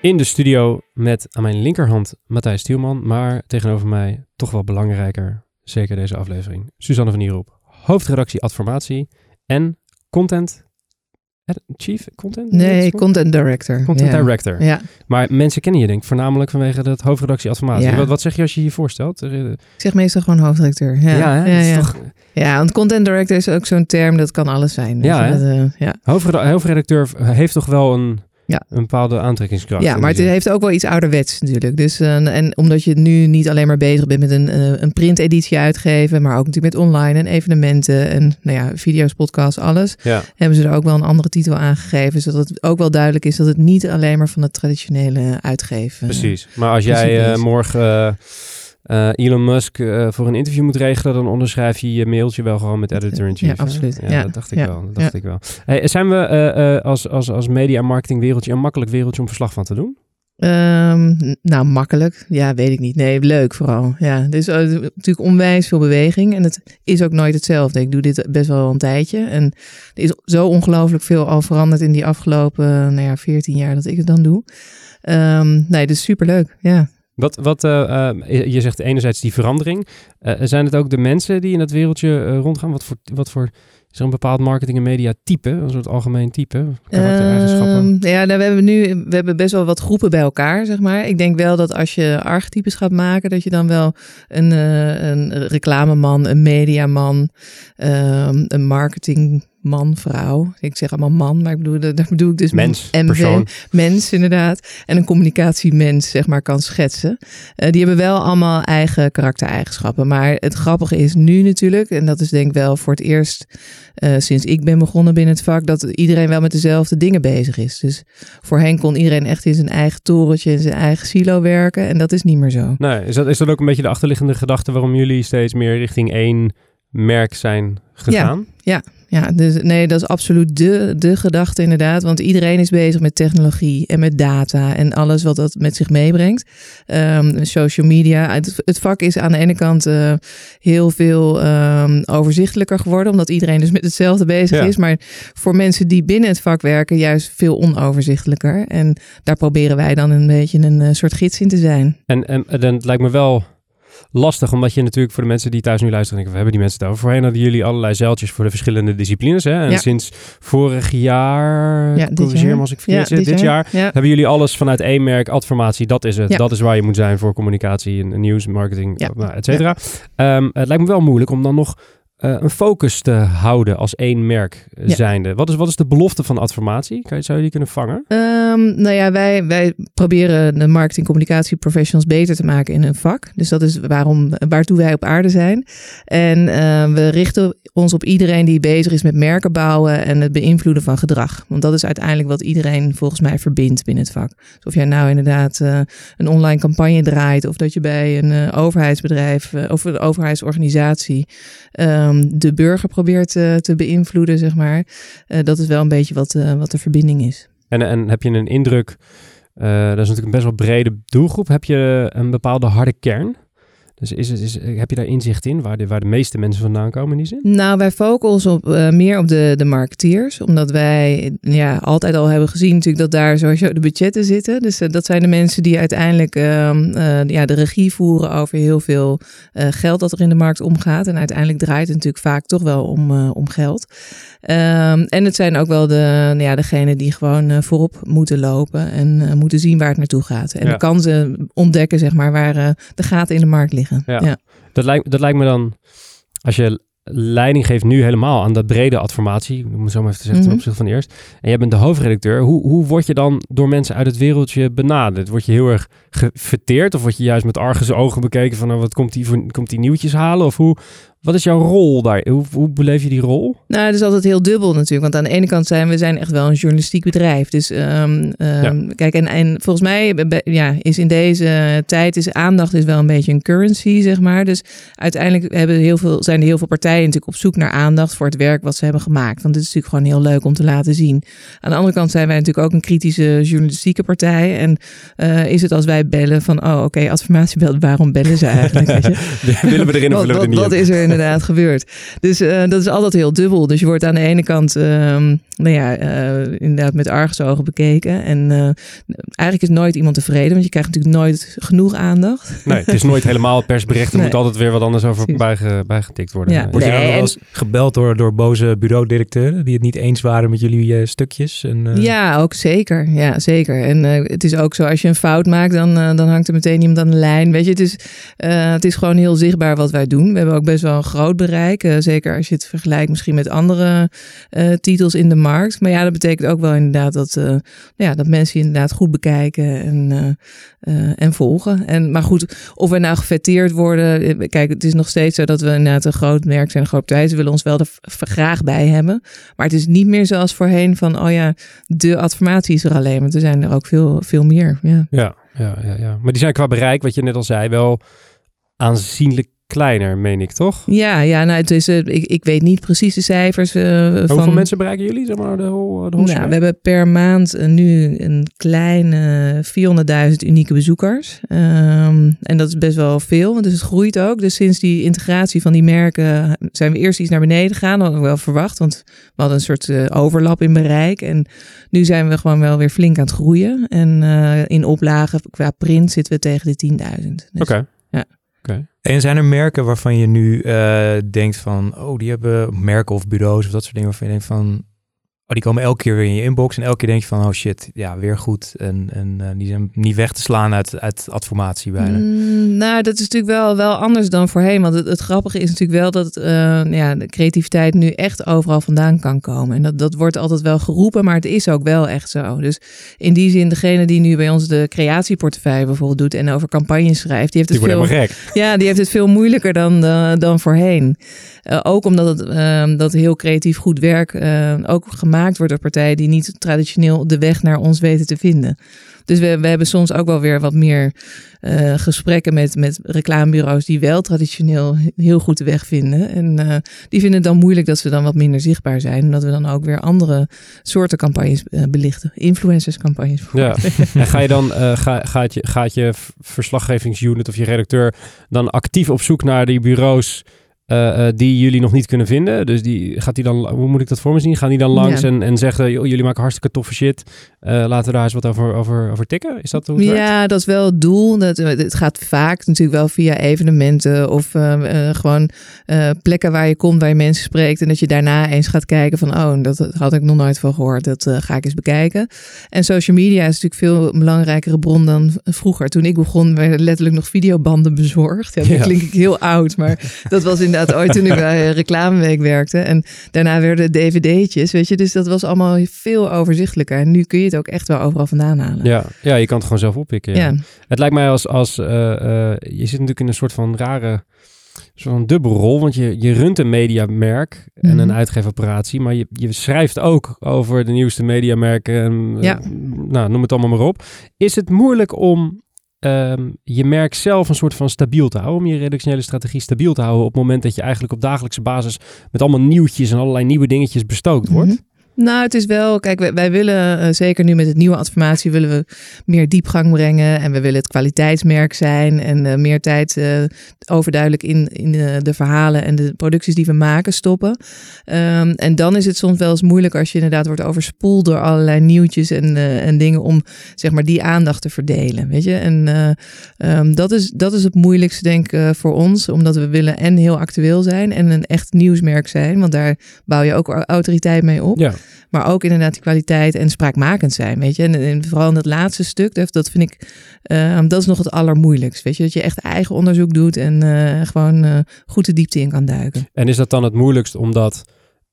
In de studio met aan mijn linkerhand Matthijs Stielman, maar tegenover mij toch wel belangrijker, zeker deze aflevering, Suzanne van Nierop, hoofdredactie Adformatie en content Chief Content? Nee, Content Director. Content ja. Director. Ja. Maar mensen kennen je denk ik voornamelijk vanwege dat hoofdredactie Adformatie. Ja. Wat, wat zeg je als je je voorstelt? Ik zeg meestal gewoon hoofdredacteur. Ja, ja, ja, ja. Toch... ja, want Content Director is ook zo'n term, dat kan alles zijn. Ja, dat, uh, ja. hoofdredacteur heeft toch wel een ja. een bepaalde aantrekkingskracht. Ja, maar het heeft ook wel iets ouderwets natuurlijk. Dus, uh, en omdat je nu niet alleen maar bezig bent met een, uh, een printeditie uitgeven, maar ook natuurlijk met online en evenementen en nou ja, video's, podcasts, alles. Ja. Hebben ze er ook wel een andere titel aangegeven, zodat het ook wel duidelijk is dat het niet alleen maar van het traditionele uitgeven. Precies. Maar als jij uh, morgen uh, Elon Musk uh, voor een interview moet regelen, dan onderschrijf je je mailtje wel gewoon met editor-in-chief. Ja, absoluut. Ja, ja, dat dacht ik ja, wel. Dat dacht ik wel. Hey, zijn we uh, als, als, als media- en marketing wereldje een makkelijk wereldje om verslag van te doen? Um, nou, makkelijk. Ja, weet ik niet. Nee, leuk vooral. Ja, dus uh, natuurlijk onwijs veel beweging. En het is ook nooit hetzelfde. Ik doe dit best wel een tijdje. En er is zo ongelooflijk veel al veranderd in die afgelopen nou ja, 14 jaar dat ik het dan doe. Um, nee, dus superleuk. Ja. Wat, wat uh, uh, je zegt enerzijds die verandering. Uh, zijn het ook de mensen die in dat wereldje rondgaan? Wat voor, wat voor is er een bepaald marketing en media type, een soort algemeen type? Um, ja, nou, we hebben nu we hebben best wel wat groepen bij elkaar, zeg maar. Ik denk wel dat als je archetypes gaat maken, dat je dan wel een, een reclameman, een mediaman, um, een marketing man, vrouw. Ik zeg allemaal man, maar ik bedoel, daar bedoel ik dus mens, MV, persoon. mens inderdaad. En een communicatiemens, zeg maar, kan schetsen. Uh, die hebben wel allemaal eigen karaktereigenschappen. Maar het grappige is nu natuurlijk, en dat is denk ik wel voor het eerst uh, sinds ik ben begonnen binnen het vak, dat iedereen wel met dezelfde dingen bezig is. Dus voorheen kon iedereen echt in zijn eigen torentje, in zijn eigen silo werken. En dat is niet meer zo. Nee, is dat, is dat ook een beetje de achterliggende gedachte waarom jullie steeds meer richting één merk zijn gegaan? Ja, ja. Ja, dus nee, dat is absoluut de, de gedachte inderdaad. Want iedereen is bezig met technologie en met data en alles wat dat met zich meebrengt. Um, social media. Het, het, vak is aan de ene kant uh, heel veel um, overzichtelijker geworden, omdat iedereen dus met hetzelfde bezig Ja. is. Maar voor mensen die binnen het vak werken, juist veel onoverzichtelijker. En daar proberen wij dan een beetje een uh, soort gids in te zijn. En, en, en dan het lijkt me wel lastig, omdat je natuurlijk voor de mensen die thuis nu luisteren, denken, we hebben die mensen over. Voorheen hadden jullie allerlei zeiltjes voor de verschillende disciplines. Hè? En Ja. sinds vorig jaar, Ja, dit corrigeer jaar. me als ik verkeerd Ja, zit, dit, jaar, jaar. Ja. hebben jullie alles vanuit één merk, adformatie, dat is het. Dat is waar je moet zijn voor communicatie en nieuws, marketing, Ja. nou, et cetera. Ehm, het lijkt me wel moeilijk om dan nog eh, een focus te houden als één merk Ja. zijnde. Wat is, wat is de belofte van adformatie? Kan je, zou je die kunnen vangen? Ehm, nou ja, wij, wij proberen de marketing communicatie professionals beter te maken in hun vak. Dus dat is waarom, waartoe wij op aarde zijn. En eh, we richten ons op iedereen die bezig is met merken bouwen en het beïnvloeden van gedrag. Want dat is uiteindelijk wat iedereen volgens mij verbindt binnen het vak. Dus of jij nou inderdaad eh, een online campagne draait of dat je bij een eh, overheidsbedrijf of een overheidsorganisatie ehm, de burger probeert eh, te beïnvloeden, zeg maar. Eh, dat is wel een beetje wat, eh, wat de verbinding is. En, en heb je een indruk, dat is natuurlijk een best wel brede doelgroep, heb je een bepaalde harde kern? Dus is, het- is, heb je daar inzicht in, waar de, waar de meeste mensen vandaan komen in die zin? Nou, wij focussen op, eh, meer op de, de marketeers. Omdat wij ja, altijd al hebben gezien natuurlijk dat daar sowieso de budgetten zitten. Dus eh, dat zijn de mensen die uiteindelijk ehm, eh, ja, de regie voeren over heel veel geld dat er in de markt omgaat. En uiteindelijk draait het natuurlijk vaak toch wel om, om geld. Ehm, en het zijn ook wel de, ja, degenen die gewoon voorop moeten lopen en moeten zien waar het naartoe gaat. En Ja. de kansen ontdekken, zeg maar, waar de gaten in de markt liggen. Ja. ja. Dat lijkt, dat lijkt me dan, als je leiding geeft nu helemaal aan dat brede adformatie, om het zo maar even te zeggen ten Mhm. opzichte van eerst, en jij bent de hoofdredacteur, hoe, hoe word je dan door mensen uit het wereldje benaderd? Word je heel erg gefeteerd of word je juist met arguse ogen bekeken van nou, wat komt die, komt die nieuwtjes halen? Of hoe, wat is jouw rol daar? Hoe, hoe beleef je die rol? Nou, het is altijd heel dubbel natuurlijk. Want aan de ene kant zijn we zijn echt wel een journalistiek bedrijf. Dus ehm, ehm, kijk, en, en volgens mij ja, is in deze tijd is aandacht is wel een beetje een currency, zeg maar. Dus uiteindelijk hebben heel veel, zijn er heel veel partijen natuurlijk op zoek naar aandacht voor het werk wat ze hebben gemaakt. Want het is natuurlijk gewoon heel leuk om te laten zien. Aan de andere kant zijn wij natuurlijk ook een kritische journalistieke partij. En eh, is het als wij bellen van, oh oké, adformatiebel, waarom bellen ze eigenlijk? Weet je? Willen we erin of willen we er niet wat is er inderdaad gebeurd? Dus eh, dat is altijd heel dubbel. Dus je wordt aan de ene kant ehm, nou ja, eh, inderdaad met argusogen bekeken. En eh, eigenlijk is nooit iemand tevreden, want je krijgt natuurlijk nooit genoeg aandacht. Nee, het is nooit helemaal het persbericht. Er Nee. moet altijd weer wat anders over bijge, bijgetikt worden. Ja. Word je Nee, dan wel en- eens gebeld door, door boze bureaudirecteuren die het niet eens waren met jullie stukjes? En, eh, Ja, ook zeker. Ja, zeker. En eh, het is ook zo, als je een fout maakt, dan, dan hangt er meteen iemand aan de lijn. Weet je, het is, eh, het is gewoon heel zichtbaar wat wij doen. We hebben ook best wel een groot bereik. eh, zeker als je het vergelijkt misschien met andere eh, titels in de markt. Maar ja, dat betekent ook wel inderdaad dat, eh, nou ja, dat mensen inderdaad goed bekijken en, en volgen. En, maar goed, of we nou gefetteerd worden. Kijk, het is nog steeds zo dat we inderdaad een groot merk zijn, groot partij. Ze willen ons wel er graag bij hebben. Maar het is niet meer zoals voorheen van, oh ja, de adformatie is er alleen. Want er zijn er ook veel, veel meer. Ja, ja, ja, ja. Maar die zijn qua bereik, wat je net al zei, wel aanzienlijk kleiner, meen ik, toch? Ja, ja nou, het is, eh, ik, ik weet niet precies de cijfers eh, van... Hoeveel mensen bereiken jullie, zeg maar, de whole, de whole Nou, we hebben per maand eh, nu een kleine 400.000 unieke bezoekers. Ehm, en dat is best wel veel, dus het groeit ook. Dus sinds die integratie van die merken zijn we eerst iets naar beneden gegaan. Dat hadden we wel verwacht, want we hadden een soort eh, overlap in bereik. En nu zijn we gewoon wel weer flink aan het groeien. En eh, in oplagen qua print zitten we tegen de 10.000. Dus- Oké. Ja. En zijn er merken waarvan je nu eh, denkt van, oh, die hebben merken of bureaus of dat soort dingen waarvan je denkt van, oh, die komen elke keer weer in je inbox en elke keer denk je van, oh shit, ja, weer goed. En, en eh, die zijn niet weg te slaan uit, uit adformatie bijna. Mm, nou, dat is natuurlijk wel, wel anders dan voorheen. Want het, het grappige is natuurlijk wel dat eh, ja, de creativiteit nu echt overal vandaan kan komen. En dat, dat wordt altijd wel geroepen, maar het is ook wel echt zo. Dus in die zin, degene die nu bij ons de creatieportefeuille bijvoorbeeld doet en over campagnes schrijft, die heeft het veel, gek. ja, die heeft het veel moeilijker dan, eh, dan voorheen. Eh, ook omdat het, dat heel creatief goed werk eh, ook gemaakt wordt door partijen die niet traditioneel de weg naar ons weten te vinden. Dus we, we hebben soms ook wel weer wat meer eh, gesprekken met, met reclamebureaus die wel traditioneel heel goed de weg vinden. En eh, die vinden het dan moeilijk dat ze dan wat minder zichtbaar zijn. Omdat we dan ook weer andere soorten campagnes eh, belichten. Influencerscampagnes. Ja. En ga je dan, ga, gaat, je, gaat je verslaggevingsunit of je redacteur dan actief op zoek naar die bureaus eh, eh, die jullie nog niet kunnen vinden? Dus die, gaat die dan, hoe moet ik dat voor me zien? Gaan die dan langs Ja. en, en zeggen, joh, jullie maken hartstikke toffe shit. Eh, laten we daar eens wat over, over, over tikken? Is dat hoe het werkt? Ja, dat is wel het doel. Dat, het gaat vaak natuurlijk wel via evenementen of gewoon plekken waar je komt, waar je mensen spreekt. En dat je daarna eens gaat kijken van, oh, dat, dat had ik nog nooit van gehoord. Dat ga ik eens bekijken. En social media is natuurlijk veel een belangrijkere bron dan vroeger. Toen ik begon, werden letterlijk nog videobanden bezorgd. Ja, Ja. klink ik heel oud, maar dat was inderdaad inderdaad ooit toen ik bij Reclameweek werkte. En daarna werden dvd'tjes, weet je. Dus dat was allemaal veel overzichtelijker. En nu kun je het ook echt wel overal vandaan halen. Ja, ja je kan het gewoon zelf oppikken. Ja. Ja. Het lijkt mij als, als eh, eh, je zit natuurlijk in een soort van rare, soort van dubbelrol, want je, je runt een mediamerk en een Mhm. uitgeefoperatie, maar je, je schrijft ook over de nieuwste mediamerken, en, eh, Ja. nou, noem het allemaal maar op. Is het moeilijk om ehm, je merk zelf een soort van stabiel te houden, om je redactionele strategie stabiel te houden op het moment dat je eigenlijk op dagelijkse basis met allemaal nieuwtjes en allerlei nieuwe dingetjes bestookt wordt? Mhm. Nou, het is wel, kijk, wij, willen eh, zeker nu met het nieuwe adformatie willen we meer diepgang brengen en we willen het kwaliteitsmerk zijn en eh, meer tijd eh, overduidelijk in, in de, verhalen en de producties die we maken stoppen. Ehm, en dan is het soms wel eens moeilijk als je inderdaad wordt overspoeld door allerlei nieuwtjes en, en dingen om zeg maar die aandacht te verdelen, weet je. En eh, ehm, dat, is, dat is het moeilijkste denk ik voor ons, omdat we willen en heel actueel zijn en een echt nieuwsmerk zijn, want daar bouw je ook autoriteit mee op. Ja. Maar ook inderdaad die kwaliteit en spraakmakend zijn, weet je. En, vooral in dat laatste stuk, dat, dat vind ik, eh, dat is nog het allermoeilijkst, weet je. Dat je echt eigen onderzoek doet en eh, gewoon eh, goed de diepte in kan duiken. En is dat dan het moeilijkst omdat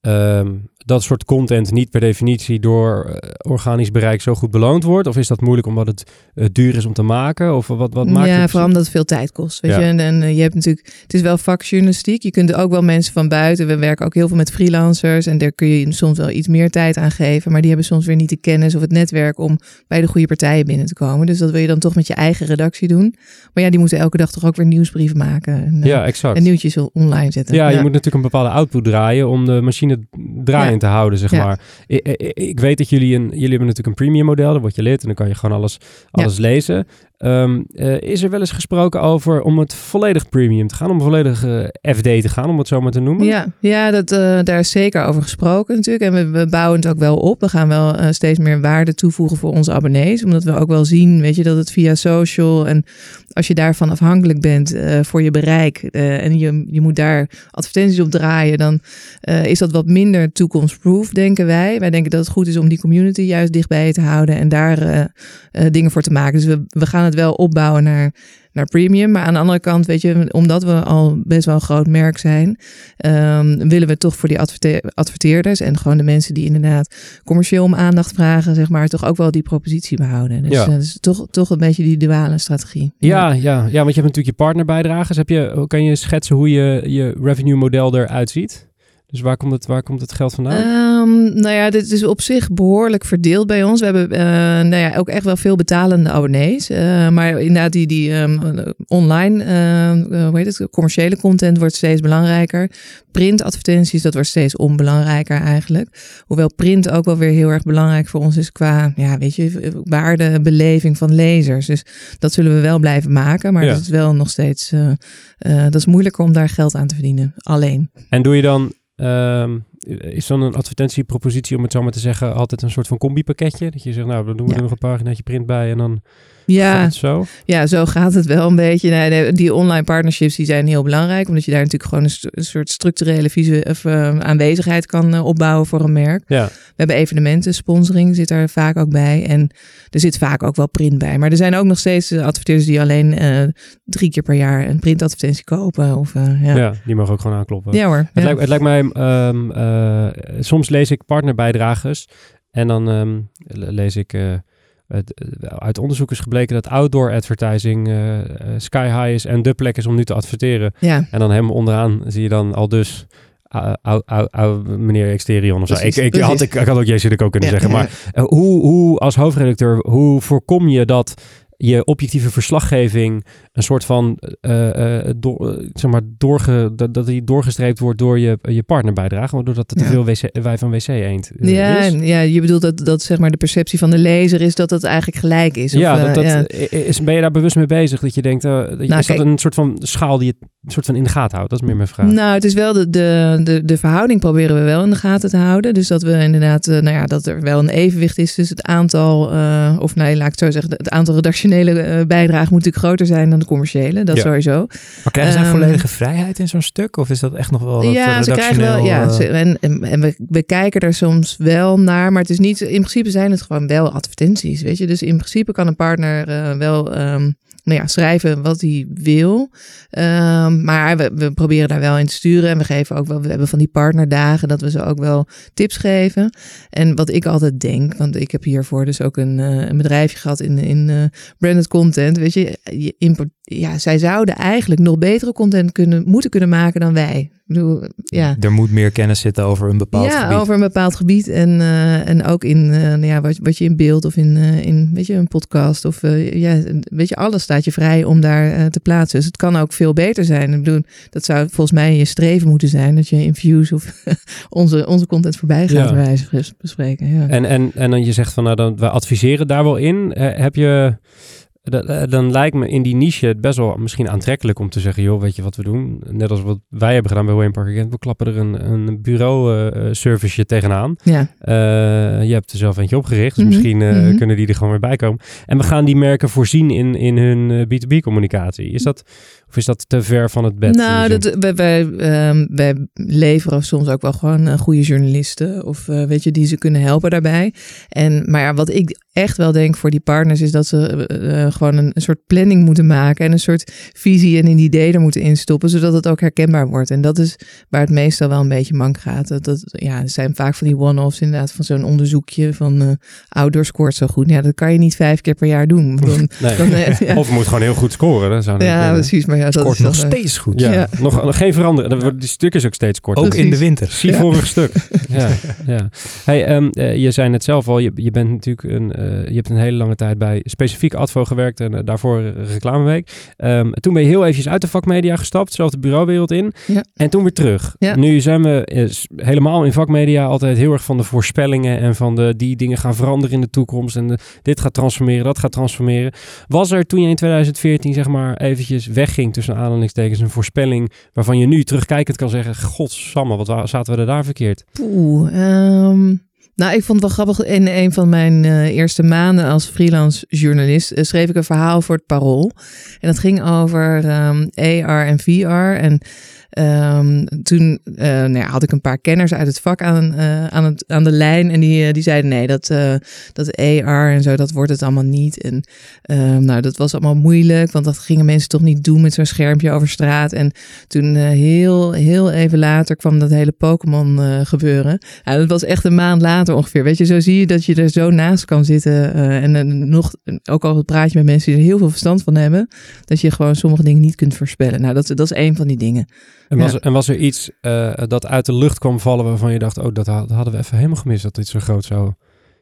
ehm, dat soort content niet per definitie door eh, organisch bereik zo goed beloond wordt? Of is dat moeilijk omdat het eh, duur is om te maken? Of wat, wat maakt ja, het? vooral omdat het veel tijd kost, weet Ja. je. En, en eh, je hebt natuurlijk, het is wel vakjournalistiek. Je kunt ook wel mensen van buiten, we werken ook heel veel met freelancers en daar kun je soms wel iets meer tijd aan geven, maar die hebben soms weer niet de kennis of het netwerk om bij de goede partijen binnen te komen. Dus dat wil je dan toch met je eigen redactie doen. Maar ja, die moeten elke dag toch ook weer nieuwsbrieven maken en, Ja, exact. en nieuwtjes online zetten. Ja, je moet natuurlijk een bepaalde output draaien om de machine draaiend te houden, zeg Ja. maar. Ik, ik, ik weet dat jullie een, jullie hebben natuurlijk een premium model, dan word je lid en dan kan je gewoon alles, alles lezen. Ehm, eh, is er wel eens gesproken over om het volledig premium te gaan, om volledig eh, FD te gaan, om het zo maar te noemen? Ja, ja dat, eh, daar is zeker over gesproken natuurlijk. En we, we bouwen het ook wel op. We gaan wel steeds meer waarde toevoegen voor onze abonnees. Omdat we ook wel zien, weet je, dat het via social en als je daarvan afhankelijk bent voor je bereik en je, je moet daar advertenties op draaien, dan is dat wat minder toekomstproof, denken wij. Wij denken dat het goed is om die community juist dichtbij te houden en daar dingen voor te maken. Dus we, we gaan het wel opbouwen naar, naar premium. Maar aan de andere kant, weet je, omdat we al best wel een groot merk zijn, ehm, willen we toch voor die adverte- adverteerders en gewoon de mensen die inderdaad commercieel om aandacht vragen, zeg maar, toch ook wel die propositie behouden. Dus Ja. dat is toch, toch een beetje die duale strategie. Ja, ja, ja, want je hebt natuurlijk je partnerbijdrages. Heb je, kan je schetsen hoe je, je revenue model eruit ziet? Dus waar komt het, waar komt het geld vandaan? Ehm, nou ja, dit is op zich behoorlijk verdeeld bij ons. We hebben eh, nou ja, ook echt wel veel betalende abonnees. Eh, maar inderdaad, die, die ehm, online, eh, hoe heet het, commerciële content wordt steeds belangrijker. Printadvertenties, dat wordt steeds onbelangrijker eigenlijk. Hoewel print ook wel weer heel erg belangrijk voor ons is qua, ja, weet je, waardebeleving van lezers. Dus dat zullen we wel blijven maken. Maar Ja. dat is wel nog steeds, dat is moeilijker om daar geld aan te verdienen. Alleen. En doe je dan, ehm, is dan een advertentiepropositie, om het zo maar te zeggen, altijd een soort van combi-pakketje? Dat je zegt, nou, dan doen we Ja. er nog een paginaatje print bij en dan Ja, zo. Ja, zo gaat het wel een beetje. Nee, die online partnerships die zijn heel belangrijk, omdat je daar natuurlijk gewoon een, st- een soort structurele visu- of, eh, aanwezigheid kan eh, opbouwen voor een merk. Ja, We hebben evenementen, sponsoring zit er vaak ook bij en er zit vaak ook wel print bij. Maar er zijn ook nog steeds eh, adverteerders die alleen eh, drie keer per jaar een printadvertentie kopen. Of, ja. ja. Ja. die mogen ook gewoon aankloppen. hoor. Het, ja. lijkt, het lijkt mij, ehm, eh, soms lees ik partnerbijdrages en dan ehm, le- lees ik, het, uit onderzoek is gebleken dat outdoor advertising eh, eh, sky high is en de plek is om nu te adverteren. ja. En dan helemaal onderaan zie je dan al dus uh, ou- ou- ou- meneer Exterion of zo. Ik, Precies, ik, precies. had, ik, ik had ook Jesse ook kunnen Ja, zeggen. ja. Maar eh, hoe, hoe als hoofdredacteur, hoe voorkom je dat je objectieve verslaggeving een soort van eh, eh, door, eh, zeg maar doorge, dat, dat die doorgestreept wordt door je, je partnerbijdrage, waardoor dat het te veel wc, wij van wc eend Ja, is. ja, je bedoelt dat, dat zeg maar de perceptie van de lezer is dat het eigenlijk gelijk is. Of, Ja, dat, dat, ja. Is, ben je daar bewust mee bezig? Dat je denkt, dat je, Nou, is dat een soort van schaal die je een soort van in de gaten houdt? Dat is meer mijn vraag. Nou, het is wel de, de, de, de verhouding proberen we wel in de gaten te houden. Dus dat we inderdaad, nou ja, dat er wel een evenwicht is tussen het aantal, of nee, laat ik het zo zeggen, het aantal redactionele eh, bijdragen moet natuurlijk groter zijn dan de commerciële. Dat Ja. sowieso. Maar krijgen zij Ehm, volledige vrijheid in zo'n stuk? Of is dat echt nog wel dat ja, ze krijgen wel, ja, eh, ze- en, en, en we, we kijken er soms wel naar, maar het is niet, in principe zijn het gewoon wel advertenties, weet je. Dus in principe kan een partner eh, wel, ehm, nou ja, schrijven wat hij wil. Ehm, maar we, we proberen daar wel in te sturen. En we geven ook wel, we hebben van die partnerdagen dat we ze ook wel tips geven. En wat ik altijd denk, want ik heb hiervoor dus ook een, uh, een bedrijfje gehad in, in uh, branded content. Weet je, je import, ja, zij zouden eigenlijk nog betere content kunnen, moeten kunnen maken dan wij. Bedoel, ja. Er moet meer kennis zitten over een bepaald ja, gebied. over een bepaald gebied. En, uh, en ook in uh, nou ja, wat, wat je in beeld of in, uh, in weet je, een podcast. Of ja, weet je, alles staat je vrij om daar te plaatsen. Dus het kan ook veel beter zijn. Ik bedoel, dat zou volgens mij je streven moeten zijn. Dat je in views of onze, onze content voorbij gaat, ja. wijze bespreken. Ja. En, en, en dan je zegt van, nou, dan, we adviseren daar wel in. heb je dan lijkt me in die niche het best wel misschien aantrekkelijk om te zeggen, joh, weet je wat we doen? Net als wat wij hebben gedaan bij Wayne Park Again. We klappen er een, een bureau-serviceje uh, tegenaan. Ja. Uh, je hebt er zelf eentje opgericht, dus mm -hmm. misschien uh, mm -hmm. kunnen die er gewoon weer bij komen. En we gaan die merken voorzien in, in hun B2B-communicatie. Is dat, of is dat te ver van het bed? Nou, dat, wij, wij, um, wij leveren soms ook wel gewoon goede journalisten. Of weet je, die ze kunnen helpen daarbij. En, maar ja, wat ik echt wel denk voor die partners is dat ze uh, gewoon een, een, soort planning moeten maken en een soort visie en een idee er moeten instoppen, zodat het ook herkenbaar wordt. En dat is waar het meestal wel een beetje mank gaat. Dat, dat ja, er zijn vaak van die one-offs inderdaad van zo'n onderzoekje van outdoor scoort zo goed. Ja, dat kan je niet vijf keer per jaar doen. Dan, nee. dan, ja. Of moet gewoon heel goed scoren. Ja, precies. Maar ja, dat is nog steeds goed. Ja, ja. Nog, nog geen verandering. Die stuk is ook steeds korter. Ook in de winter. Zie vorig stuk. ja, ja. Hey, um, je zei net zelf al, je, je bent natuurlijk een, je hebt een hele lange tijd bij specifiek Advo gewerkt en uh, daarvoor reclameweek. Um, toen ben je heel eventjes uit de vakmedia gestapt, zelf de bureauwereld in. Ja. En toen weer terug. Ja. Nu zijn we is helemaal in vakmedia altijd heel erg van de voorspellingen en van de die dingen gaan veranderen in de toekomst en de, dit gaat transformeren, dat gaat transformeren. Was er toen je in 2014 zeg maar eventjes wegging tussen aanhalingstekens een voorspelling waarvan je nu terugkijkend kan zeggen, godsamme, wat zaten we er daar verkeerd? Oeh, um... Nou, ik vond het wel grappig. In een van mijn uh, eerste maanden als freelance journalist uh, schreef ik een verhaal voor het Parool. En dat ging over um, AR en VR. En Um, toen uh, nou had ik een paar kenners uit het vak aan, uh, aan, het, aan de lijn. En die, uh, die zeiden nee, dat, dat AR en zo, dat wordt het allemaal niet. En um, nou, dat was allemaal moeilijk, want dat gingen mensen toch niet doen met zo'n schermpje over straat. En toen heel, heel even later kwam dat hele Pokémon gebeuren. Ja, dat was echt een maand later ongeveer. Weet je, zo zie je dat je er zo naast kan zitten. en nog, ook al praat je met mensen die er heel veel verstand van hebben, dat je gewoon sommige dingen niet kunt voorspellen. Nou, dat, dat is een van die dingen. En was, ja. en was er iets uh, dat uit de lucht kwam vallen waarvan je dacht, oh, dat hadden we even helemaal gemist dat dit zo groot zou,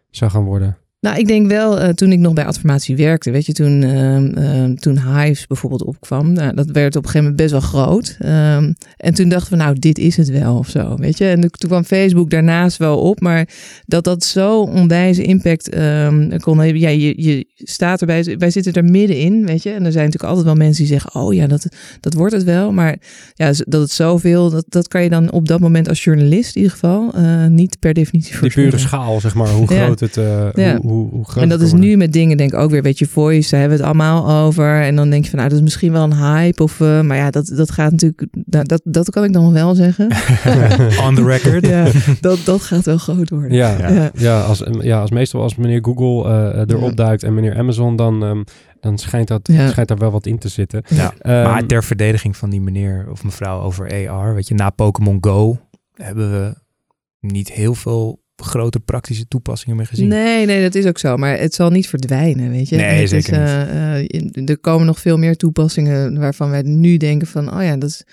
zou gaan worden? Nou, ik denk wel, uh, toen ik nog bij Adformatie werkte, weet je, toen, uh, toen Hives bijvoorbeeld opkwam, nou, dat werd op een gegeven moment best wel groot. Um, en toen dachten we, nou, dit is het wel of zo, weet je. En toen kwam Facebook daarnaast wel op, maar dat dat zo onwijze impact um, kon hebben. Ja, je, je staat erbij, wij zitten er middenin, weet je. En er zijn natuurlijk altijd wel mensen die zeggen, oh ja, dat, dat wordt het wel. Maar ja, dat het zoveel, dat, dat kan je dan op dat moment als journalist in ieder geval uh, niet per definitie voorspellen. Die pure schaal, zeg maar, hoe groot ja. het... ja. Hoe, hoe, hoe en dat is nu met dingen, denk ik ook weer, weet je, voice, daar hebben we het allemaal over. En dan denk je van, nou, dat is misschien wel een hype. Of, uh, maar ja, dat, dat gaat natuurlijk, nou, dat, dat kan ik dan wel zeggen. On the record. ja, dat, dat gaat wel groot worden. Ja, ja. ja. ja als, ja als meestal als meneer Google uh, erop ja. duikt en meneer Amazon, dan... Um, dan schijnt, dat, ja. schijnt daar wel wat in te zitten. Ja. Um, maar ter verdediging van die meneer of mevrouw over AR, weet je, na Pokémon Go hebben we niet heel veel grote praktische toepassingen meer gezien. Nee, nee, dat is ook zo. Maar het zal niet verdwijnen, weet je. Nee, het zeker is, uh, uh, er komen nog veel meer toepassingen waarvan wij nu denken van, oh ja, dat is,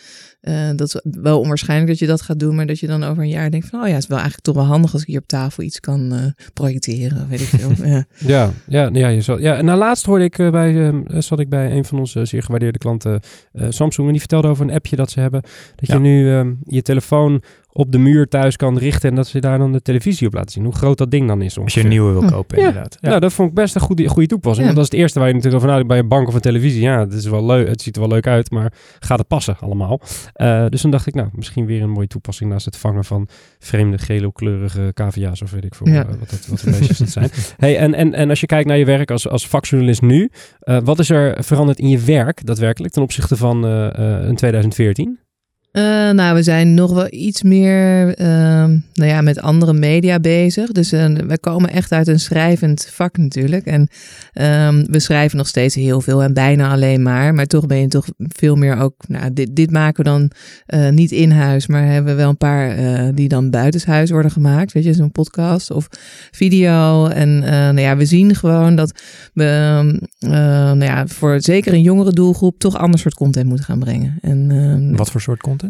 uh, dat is wel onwaarschijnlijk dat je dat gaat doen, maar dat je dan over een jaar denkt van, oh ja, het is wel eigenlijk toch wel handig als ik hier op tafel iets kan projecteren, weet ik veel. ja. ja, ja, ja, je zal, ja. En nou, laatst hoorde ik bij, zat ik bij een van onze zeer gewaardeerde klanten, Samsung, en die vertelde over een appje dat ze hebben, dat ja. je nu je telefoon op de muur thuis kan richten en dat ze daar dan de televisie op laten zien. Hoe groot dat ding dan is. Ongeveer. Als je een nieuwe wil kopen, ja. inderdaad. Ja. Nou, dat vond ik best een goede, goede toepassing. Ja. Want dat is het eerste waar je natuurlijk over nadenkt bij een bank of een televisie. Ja, het, is wel leuk, het ziet er wel leuk uit, maar gaat het passen allemaal? Uh, dus dan dacht ik, nou, misschien weer een mooie toepassing naast het vangen van vreemde gelo-kleurige cavia's of weet ik veel ja. uh, wat, dat, wat de beestjes dat zijn. Hey, en, en, en als je kijkt naar je werk als, als vakjournalist nu, uh, wat is er veranderd in je werk daadwerkelijk ten opzichte van in 2014? Uh, nou, we zijn nog wel iets meer uh, nou ja, met andere media bezig. Dus uh, we komen echt uit een schrijvend vak natuurlijk. En um, we schrijven nog steeds heel veel en bijna alleen maar. Maar toch ben je toch veel meer ook... Nou, dit, dit maken we dan eh, niet in huis, maar hebben we wel een paar die dan buitenshuis worden gemaakt. Weet je, zo'n podcast of video. En nou ja, we zien gewoon dat we nou ja, voor zeker een jongere doelgroep toch ander soort content moeten gaan brengen. En, ehm, Wat voor soort content?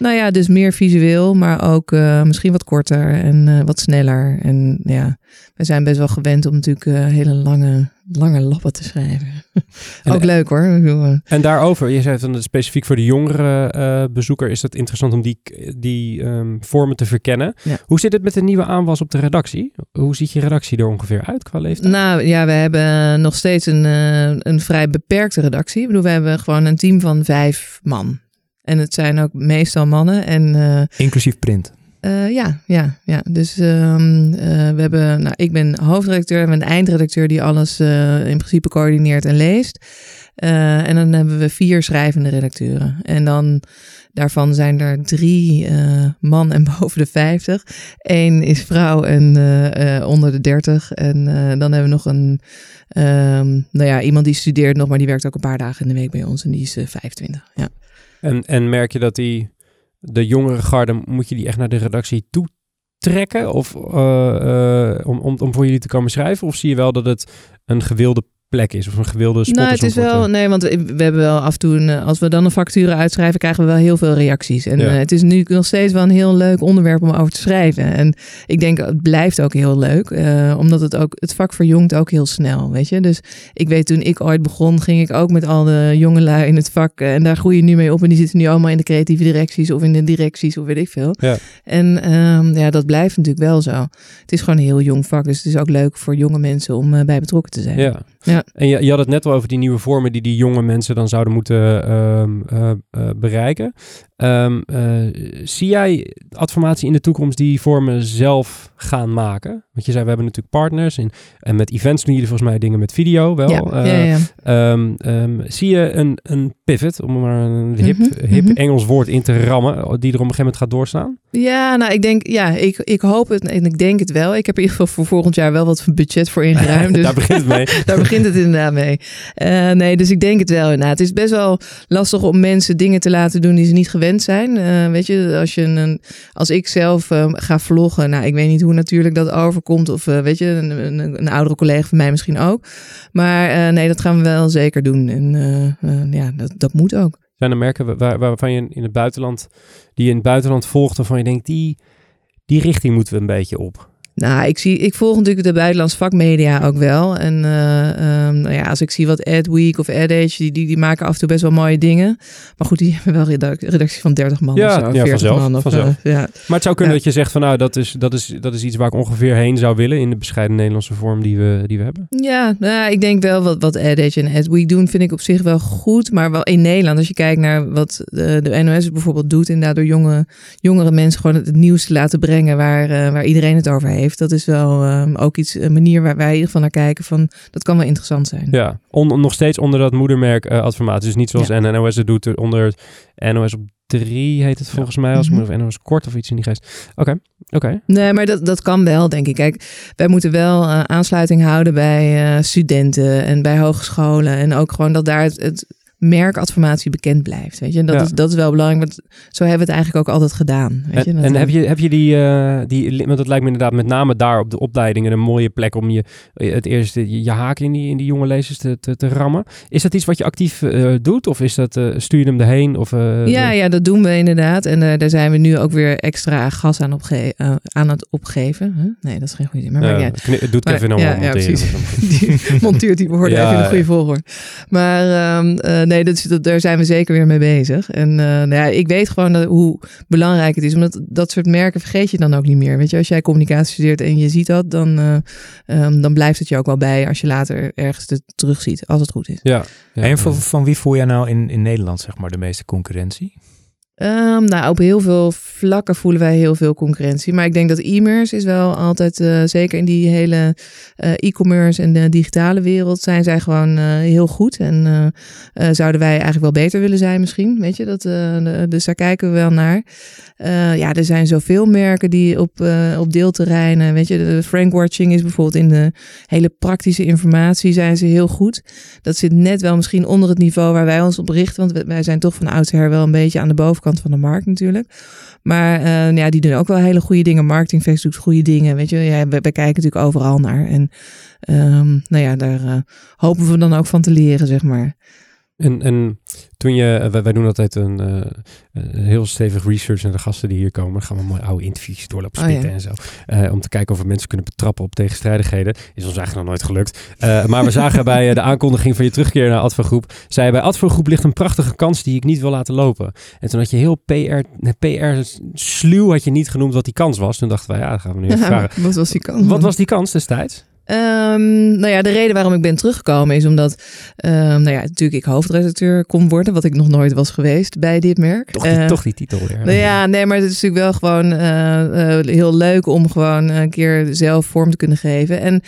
Nou ja, dus meer visueel, maar ook uh, misschien wat korter en uh, wat sneller. En ja, we zijn best wel gewend om natuurlijk uh, hele lange, lange lappen te schrijven. ook leuk hoor. En daarover, je zei dan specifiek voor de jongere bezoeker, is het interessant om die, die um, vormen te verkennen. Ja. Hoe zit het met de nieuwe aanwas op de redactie? Hoe ziet je redactie er ongeveer uit qua leeftijd? Nou ja, we hebben nog steeds een, een vrij beperkte redactie. Ik bedoel, we hebben gewoon een team van vijf man. En het zijn ook meestal mannen. En, uh, Inclusief print. Uh, ja, ja, ja. Dus um, uh, we hebben, nou, ik ben hoofdredacteur en een eindredacteur die alles in principe coördineert en leest. en dan hebben we vier schrijvende redacteuren. En dan daarvan zijn er drie man en boven de 50. Eén is vrouw en onder de 30. En dan hebben we nog een, um, nou ja, iemand die studeert nog, maar die werkt ook een paar dagen in de week bij ons. En die is 25. Ja. En, en merk je dat die, de jongere garde, moet je die echt naar de redactie toe trekken? Of, uh, uh, om, om, om voor jullie te komen schrijven? Of zie je wel dat het een gewilde plek is of een gewilde spot nou, het is wel, nee, want we hebben wel af en toe, als we dan een factuur uitschrijven, krijgen we wel heel veel reacties. En Ja. eh, het is nu nog steeds wel een heel leuk onderwerp om over te schrijven. En ik denk, het blijft ook heel leuk, eh, omdat het ook, het vak verjongt ook heel snel, weet je. Dus ik weet, toen ik ooit begon, ging ik ook met al de jongelui in het vak. eh, en daar groei je nu mee op. En die zitten nu allemaal in de creatieve directies of in de directies of weet ik veel. Ja. En ehm, ja, dat blijft natuurlijk wel zo. Het is gewoon een heel jong vak, dus het is ook leuk voor jonge mensen om eh, bij betrokken te zijn. Ja. Ja. En je, je had het net al over die nieuwe vormen die die jonge mensen dan zouden moeten ehm, eh, eh, bereiken. Ehm, eh, zie jij adformatie in de toekomst die vormen zelf gaan maken? Want je zei, we hebben natuurlijk partners en, en met events doen jullie volgens mij dingen met video wel. Ja, Eh, ja, ja. ehm, zie je een, een pivot, om maar een hip, Mhm, hip mhm. Engels woord in te rammen, die er op een gegeven moment gaat doorstaan? Ja, nou, ik denk, ja, ik, ik hoop het en ik denk het wel. Ik heb in ieder geval voor volgend jaar wel wat budget voor ingeruimd. Dus Daar begint het mee. daar begint het inderdaad mee. Eh, nee, dus ik denk het wel inderdaad. Het is best wel lastig om mensen dingen te laten doen die ze niet gewend zijn. Eh, weet je, als, je een, als ik zelf eh, ga vloggen, nou, ik weet niet hoe natuurlijk dat overkomt. Of weet je, een, een, een oudere collega van mij misschien ook. Maar nee, dat gaan we wel zeker doen. En ja, dat, dat moet ook. Zijn er merken waar, waarvan je in het buitenland, die je in het buitenland volgt, waarvan je denkt, die, die richting moeten we een beetje op? Nou, ik, zie, ik volg natuurlijk de buitenlands vakmedia ook wel. En eh, ehm, nou ja, als ik zie wat AdWeek of AdAge, die, die, die maken af en toe best wel mooie dingen. Maar goed, die hebben wel redac- redactie van 30 man Ja, of zo. ja, 40 vanzelf, man. Of, vanzelf. eh, ja. Maar het zou kunnen Ja. dat je zegt van nou, dat is, dat, is, dat is iets waar ik ongeveer heen zou willen in de bescheiden Nederlandse vorm die we, die we hebben. Ja, nou, ik denk wel wat, wat AdAge en AdWeek doen, vind ik op zich wel goed. Maar wel in Nederland, als je kijkt naar wat de, de NOS bijvoorbeeld doet, inderdaad door jonge, jongere mensen gewoon het, nieuws te laten brengen waar, eh, waar iedereen het over heeft. Dat is wel eh, ook iets, een manier waar wij in ieder geval naar kijken van, dat kan wel interessant zijn. Ja, on- nog steeds onder dat moedermerk eh adformatie. Dus niet zoals NOS het doet, onder NOS op 3 heet het volgens mij, als ik Mhm. me- of NOS kort of iets in die geest. Oké, oké. Nee, maar dat, dat kan wel, denk ik. Kijk, wij moeten wel eh, aansluiting houden bij eh, studenten en bij hogescholen. En ook gewoon dat daar het, het merk adformatie bekend blijft. Weet je, dat, Ja. is, dat is wel belangrijk. Want zo hebben we het eigenlijk ook altijd gedaan. Weet je? En, Dat- en heb je, heb je die, eh, die, want dat lijkt me inderdaad met name daar op de opleidingen een mooie plek om je, het eerste, je, haak in die, in die jonge lezers te, te, te rammen. Is dat iets wat je actief eh, doet of is dat, eh, stuur je hem erheen? Of, ja, ja, dat doen we inderdaad. En daar zijn we nu ook weer extra gas aan, opge aan het opgeven. Huh? Nee, dat is geen goede zin. Maar, Ja, maar het doet Maar- Kevin ja, allemaal ja, precies. die monteert die woorden Ja, even in goede volgorde. Maar ehm, eh, nee, dat, daar zijn we zeker weer mee bezig. En eh, nou ja, ik weet gewoon dat, hoe belangrijk het is. Omdat dat soort merken vergeet je dan ook niet meer. Weet je, als jij communicatie studeert en je ziet dat, dan, eh, ehm, dan blijft het je ook wel bij als je later ergens het terugziet, als het goed is. Ja, ja. En van, van wie voel jij nou in, in Nederland zeg maar de meeste concurrentie? Um, nou, op heel veel vlakken voelen wij heel veel concurrentie. Maar ik denk dat e-commerce is wel altijd, uh, zeker in die hele uh, e-commerce en de digitale wereld, zijn zij gewoon uh, heel goed. En zouden wij eigenlijk wel beter willen zijn misschien, weet je. Dat, dus daar kijken we wel naar. ja, er zijn zoveel merken die op, op deelterreinen, weet je. De Frank Watching is bijvoorbeeld in de hele praktische informatie zijn ze heel goed. Dat zit net wel misschien onder het niveau waar wij ons op richten. Want wij zijn toch van oudsher wel een beetje aan de bovenkant van de markt natuurlijk. Maar uh, ja, die doen ook wel hele goede dingen. Marketingfest doet goede dingen. Weet je, ja, we, kijken natuurlijk overal naar. En um, nou ja, daar uh, hopen we dan ook van te leren, zeg maar. En, en toen je, eh, wij, wij doen altijd een, uh, een, heel stevig research naar de gasten die hier komen. Dan gaan we mooi oude interviews doorlopen spitten oh, ja. en zo. Uh, om te kijken of we mensen kunnen betrappen op tegenstrijdigheden. Is ons eigenlijk nog nooit gelukt. Uh, maar we zagen bij de aankondiging van je terugkeer naar Advogroep. Zei je bij Advogroep ligt een prachtige kans die ik niet wil laten lopen. En toen had je heel PR, PR sluw had je niet genoemd wat die kans was. Toen dachten wij, ja, dat gaan we nu even vragen. Wat was die kans? Wat was die kans destijds? Um, nou ja, de reden waarom ik ben teruggekomen is omdat, um, nou ja, natuurlijk ik hoofdredacteur kon worden, wat ik nog nooit was geweest bij dit merk. Toch die, uh, toch die titel weer. Nou ja, nee, maar het is natuurlijk wel gewoon uh, uh, heel leuk om gewoon een keer zelf vorm te kunnen geven. En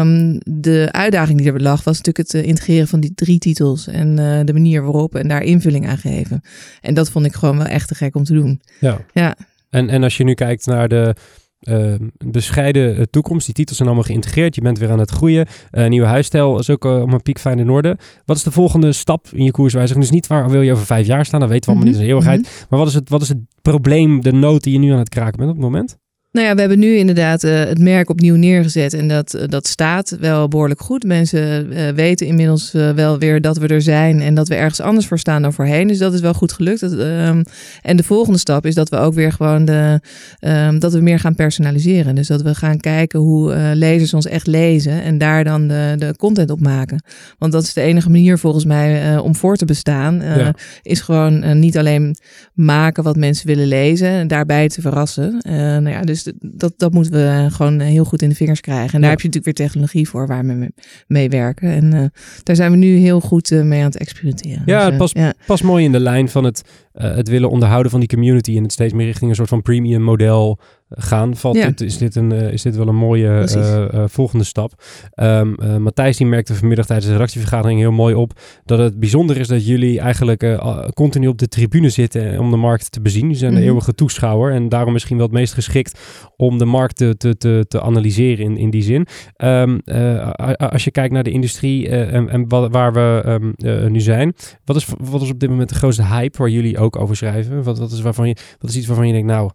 um, de uitdaging die er lag was natuurlijk het integreren van die drie titels en de manier waarop en daar invulling aan geven. En dat vond ik gewoon wel echt te gek om te doen. Ja. ja. En, en als je nu kijkt naar de uh, bescheiden uh, toekomst. Die titels zijn allemaal geïntegreerd. Je bent weer aan het groeien. Uh, nieuwe huisstijl is ook om een piek fijn in orde. Wat is de volgende stap in je koerswijziging? Dus niet waar wil je over vijf jaar staan. Dat weten we allemaal mm -hmm. niet, in eeuwigheid. Mm -hmm. Maar wat is, het, wat is het probleem, de nood die je nu aan het kraken bent op het moment? Nou ja, we hebben nu inderdaad uh, het merk opnieuw neergezet en dat, uh, dat staat wel behoorlijk goed. Mensen uh, weten inmiddels wel weer dat we er zijn en dat we ergens anders voor staan dan voorheen. Dus dat is wel goed gelukt. Dat, um, en de volgende stap is dat we ook weer gewoon de, um, dat we meer gaan personaliseren. Dus dat we gaan kijken hoe lezers ons echt lezen en daar dan de, de content op maken. Want dat is de enige manier volgens mij om voor te bestaan. Ja. Is gewoon niet alleen maken wat mensen willen lezen en daarbij te verrassen. nou ja, dus dat, dat moeten we gewoon heel goed in de vingers krijgen. En daar heb je natuurlijk weer technologie voor waar we mee werken. En uh, daar zijn we nu heel goed uh, mee aan het experimenteren. Ja, dus, het past, ja. past mooi in de lijn van het, het willen onderhouden van die community en het steeds meer richting een soort van premium model gaan. Valt ja. dit, is, dit een, uh, is dit wel een mooie uh, uh, volgende stap. Um, Matthijs die merkte vanmiddag tijdens de redactievergadering heel mooi op dat het bijzonder is dat jullie eigenlijk continu op de tribune zitten om de markt te bezien. Jullie zijn de mm -hmm. eeuwige toeschouwer en daarom misschien wel het meest geschikt om de markt te, te, te, te analyseren in, in die zin. Um, als je kijkt naar de industrie en, en waar we um, nu zijn, wat is, wat is op dit moment de grootste hype waar jullie ook over schrijven? Wat, wat, is, waarvan je, wat is iets waarvan je denkt, nou,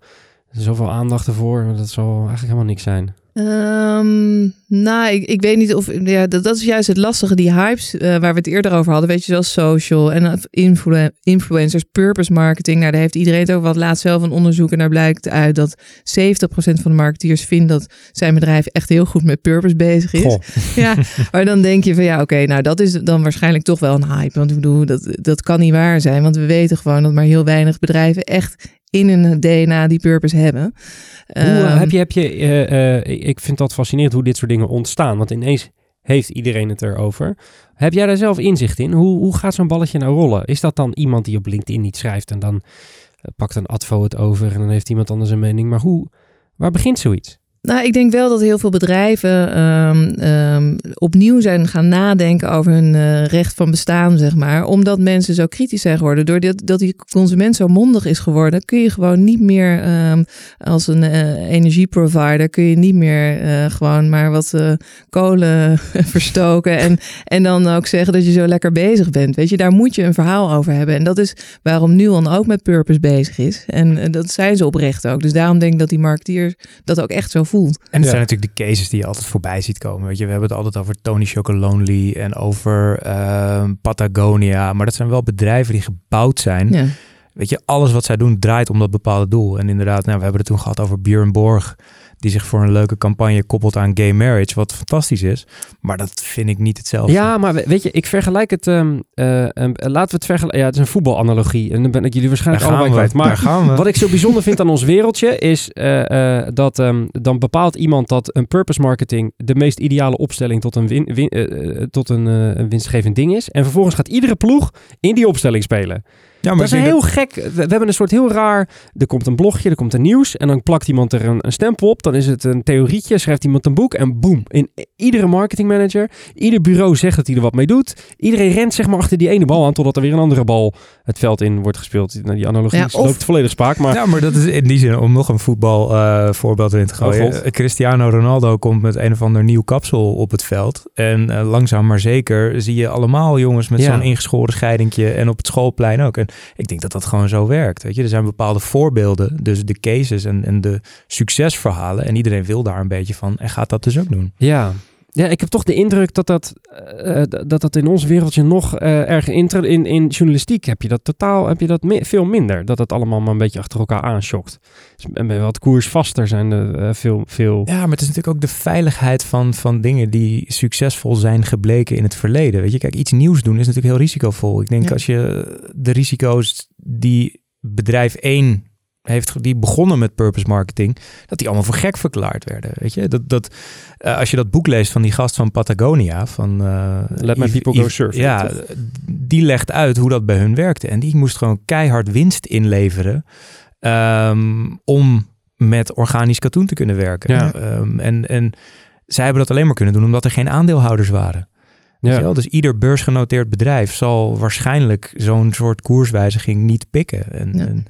zoveel aandacht ervoor, maar dat zal eigenlijk helemaal niks zijn. Um, nou, ik, ik weet niet of. Ja, dat, dat is juist het lastige, die hypes uh, waar we het eerder over hadden. Weet je, zoals social en influ influencers, purpose marketing. Nou, daar heeft iedereen het over. Wat laat zelf een onderzoek en daar blijkt uit dat 70% van de marketeers vindt dat zijn bedrijf echt heel goed met purpose bezig is. Ja, maar dan denk je van ja, oké, okay, nou dat is dan waarschijnlijk toch wel een hype. Want ik bedoel, dat, dat kan niet waar zijn. Want we weten gewoon dat maar heel weinig bedrijven echt in hun DNA die purpose hebben. Hoe, um, heb je, heb je uh, uh, ik vind dat fascinerend hoe dit soort dingen ontstaan. Want ineens heeft iedereen het erover. Heb jij daar zelf inzicht in? Hoe, hoe gaat zo'n balletje nou rollen? Is dat dan iemand die op LinkedIn niet schrijft en dan pakt een advo het over en dan heeft iemand anders een mening? Maar hoe, waar begint zoiets? Nou, ik denk wel dat heel veel bedrijven um, um, opnieuw zijn gaan nadenken over hun uh, recht van bestaan, zeg maar. Omdat mensen zo kritisch zijn geworden. Doordat dat die consument zo mondig is geworden, kun je gewoon niet meer um, als een uh, energieprovider, kun je niet meer uh, gewoon maar wat kolen verstoken. En, en dan ook zeggen dat je zo lekker bezig bent. Weet je, daar moet je een verhaal over hebben. En dat is waarom Nuon ook met purpose bezig is. En dat zijn ze oprecht ook. Dus daarom denk ik dat die marketeers dat ook echt zo voelt. En het ja. zijn natuurlijk de cases die je altijd voorbij ziet komen. Weet je, we hebben het altijd over Tony Chocolonely en over uh, Patagonia. Maar dat zijn wel bedrijven die gebouwd zijn. Ja. Weet je, alles wat zij doen draait om dat bepaalde doel. En inderdaad, nou, we hebben het toen gehad over Björn Borg die zich voor een leuke campagne koppelt aan gay marriage, wat fantastisch is. Maar dat vind ik niet hetzelfde. Ja, maar weet je, ik vergelijk het. Um, uh, um, laten we het vergelijken. Ja, het is een voetbalanalogie. En dan ben ik jullie waarschijnlijk allemaal kwijt. Maar wat ik zo bijzonder vind aan ons wereldje is uh, uh, dat um, dan bepaalt iemand dat een purpose marketing de meest ideale opstelling tot een, win, win tot een, een winstgevend ding is. En vervolgens gaat iedere ploeg in die opstelling spelen. Ja, dat is heel gek. We, we hebben een soort heel raar. Er komt een blogje, er komt een nieuws. En dan plakt iemand er een, een stempel op. Dan is het een theorietje. Schrijft iemand een boek. En boem. In iedere marketingmanager. Ieder bureau zegt dat hij er wat mee doet. Iedereen rent zeg maar achter die ene bal aan. Totdat er weer een andere bal het veld in wordt gespeeld. Nou, die analogie Ja, of- loopt volledig spaak. Maar Ja, maar dat is in die zin, om nog een voetbalvoorbeeld voorbeeld erin te gooien. Oh. Eh, Cristiano Ronaldo komt met een of ander nieuw kapsel op het veld. En eh, langzaam maar zeker zie je allemaal jongens met Ja. zo'n ingeschoren scheidingje. En op het schoolplein ook. En ik denk dat dat gewoon zo werkt. Weet je? Er zijn bepaalde voorbeelden, dus de cases en, en de succesverhalen. En iedereen wil daar een beetje van en gaat dat dus ook doen. Ja. Ja, ik heb toch de indruk dat dat, eh, eh, dat, dat in ons wereldje nog eh erg in, in, in journalistiek heb je dat totaal heb je dat mi- veel minder. Dat het allemaal maar een beetje achter elkaar aanschokt. Dus en bij wat koersvaster zijn er eh, veel, veel. Ja, maar het is natuurlijk ook de veiligheid van, van dingen die succesvol zijn gebleken in het verleden. Weet je, kijk, iets nieuws doen is natuurlijk heel risicovol. Ik denk Ja. als je de risico's die bedrijf 1 heeft die begonnen met purpose marketing, dat die allemaal voor gek verklaard werden. Weet je, dat, dat eh, als je dat boek leest van die gast van Patagonia, van eh, Let my people go surfen, Ja, toch? die legt uit hoe dat bij hun werkte. En die moest gewoon keihard winst inleveren ehm, om met organisch katoen te kunnen werken. Ja. Ehm, en, en zij hebben dat alleen maar kunnen doen omdat er geen aandeelhouders waren. Ja. Dus ieder beursgenoteerd bedrijf zal waarschijnlijk zo'n soort koerswijziging niet pikken. En Ja. ja, en,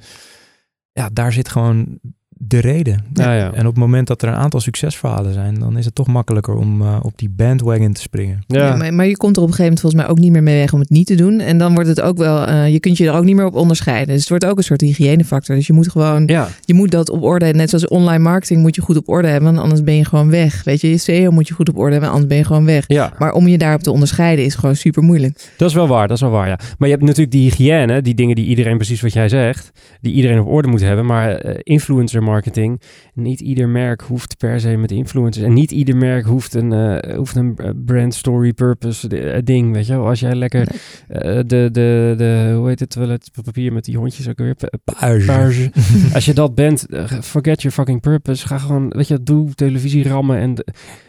ja daar zit gewoon de reden. Ja, ja. En op het moment dat er een aantal succesverhalen zijn, dan is het toch makkelijker om eh, op die bandwagon te springen. Ja. Ja, maar, maar je komt er op een gegeven moment volgens mij ook niet meer mee weg om het niet te doen. En dan wordt het ook wel, eh, je kunt je er ook niet meer op onderscheiden. Dus het wordt ook een soort hygiënefactor. Dus je moet gewoon, ja. je moet dat op orde, net zoals online marketing moet je goed op orde hebben, want anders ben je gewoon weg. Weet je, je SEO moet je goed op orde hebben, anders ben je gewoon weg. ja. Maar om je daarop te onderscheiden is gewoon super moeilijk. Dat is wel waar, dat is wel waar, ja. Maar je hebt natuurlijk die hygiëne, die dingen die iedereen, precies wat jij zegt, die iedereen op orde moet hebben. Maar eh, influencer marketing, niet ieder merk hoeft per se met influencers. En niet ieder merk hoeft een, eh, hoeft een eh, brand story purpose eh, ding, weet je wel. Als jij lekker eh, de, de, de, hoe heet het, toiletpapier met die hondjes ook weer, Page. Als je dat bent, forget your fucking purpose. Ga gewoon, weet je, doe televisie rammen en... de-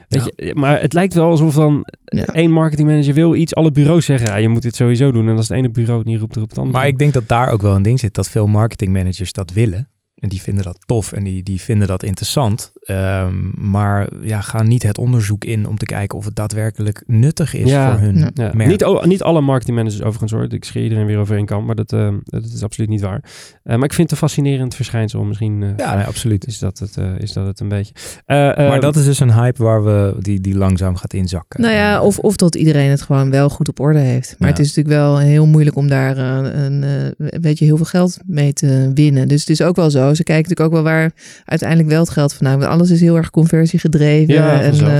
Weet je, maar het lijkt wel alsof dan Ja. één marketingmanager wil iets, alle bureaus zeggen, ja, je moet dit sowieso doen. En als het ene bureau het niet roept, roept het andere. Maar ik denk dat daar ook wel een ding zit, dat veel marketingmanagers dat willen. En die vinden dat tof en die, die vinden dat interessant. Ehm, maar ja, ga niet het onderzoek in om te kijken of het daadwerkelijk nuttig is Ja, voor hun ja. Ja, merk. niet, niet alle marketingmanagers overigens hoor. Ik scheer iedereen weer over één kant, maar dat, eh, dat is absoluut niet waar. Eh, maar ik vind het een fascinerend verschijnsel. Misschien eh, Ja, nee, absoluut. is, dat het, eh, is dat het een beetje. Eh, eh, maar dat is dus een hype waar we, die, die langzaam gaat inzakken. Nou ja, of, of dat iedereen het gewoon wel goed op orde heeft. Maar Ja. het is natuurlijk wel heel moeilijk om daar een, eh, weet je, heel veel geld mee te winnen. Dus het is ook wel zo. Ze kijken natuurlijk ook wel waar uiteindelijk wel het geld vandaan komt. Alles is heel erg conversiegedreven. Ja, en, eh,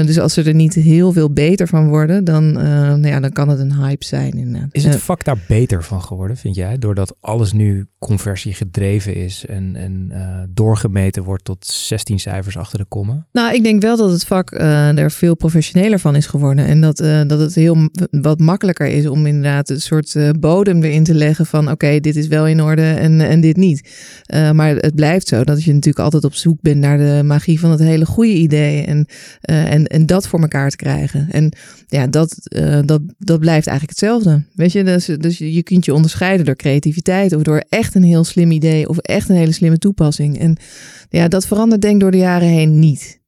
eh, dus als ze er niet heel veel beter van worden, dan, eh, nou ja, dan kan het een hype zijn. Inderdaad. Is het vak daar beter van geworden, vind jij? Doordat alles nu conversie gedreven is en, en doorgemeten wordt tot 16 cijfers achter de komma? Nou, ik denk wel dat het vak er veel professioneler van is geworden. En dat, dat het heel wat makkelijker is om inderdaad een soort bodem erin te leggen van oké, dit is wel in orde en, en dit niet. Eh, maar het blijft zo dat je natuurlijk altijd op zoek bent naar de magie van het hele goede idee. En, eh, en, en dat voor elkaar te krijgen. En ja, dat, eh, dat, dat blijft eigenlijk hetzelfde. Weet je, dus, dus je kunt je onderscheiden door creativiteit of door echt een heel slim idee of echt een hele slimme toepassing. En ja, dat verandert denk ik door de jaren heen niet.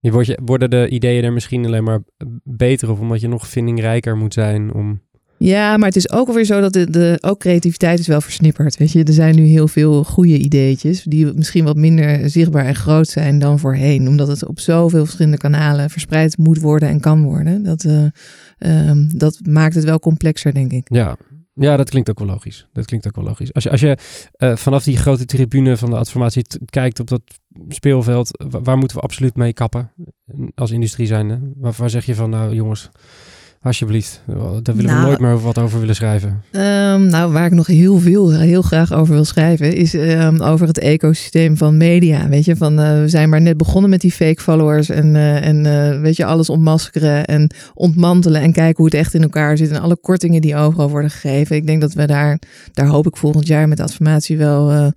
je worden de ideeën er misschien alleen maar beter of omdat je nog vindingrijker moet zijn om... Ja, maar het is ook alweer zo dat de, ook creativiteit is wel versnipperd. Weet je, er zijn nu heel veel goede ideetjes die misschien wat minder zichtbaar en groot zijn dan voorheen, omdat het op zoveel verschillende kanalen verspreid moet worden en kan worden. Dat, eh, ehm, dat maakt het wel complexer, denk ik. Ja. ja, dat klinkt ook wel logisch. Dat klinkt ook wel logisch. Als je, als je eh, vanaf die grote tribune van de adformatie kijkt op dat speelveld, wa- waar moeten we absoluut mee kappen als industrie zijnde? Waar zeg je van, nou jongens, alsjeblieft, daar willen we Nou, nooit meer over wat over willen schrijven. Ehm, nou, waar ik nog heel veel, heel graag over wil schrijven, is ehm, over het ecosysteem van media. Weet je, van eh, we zijn maar net begonnen met die fake followers en, eh, en eh, weet je, alles ontmaskeren en ontmantelen en kijken hoe het echt in elkaar zit en alle kortingen die overal worden gegeven. Ik denk dat we daar, daar hoop ik volgend jaar met de adformatie wel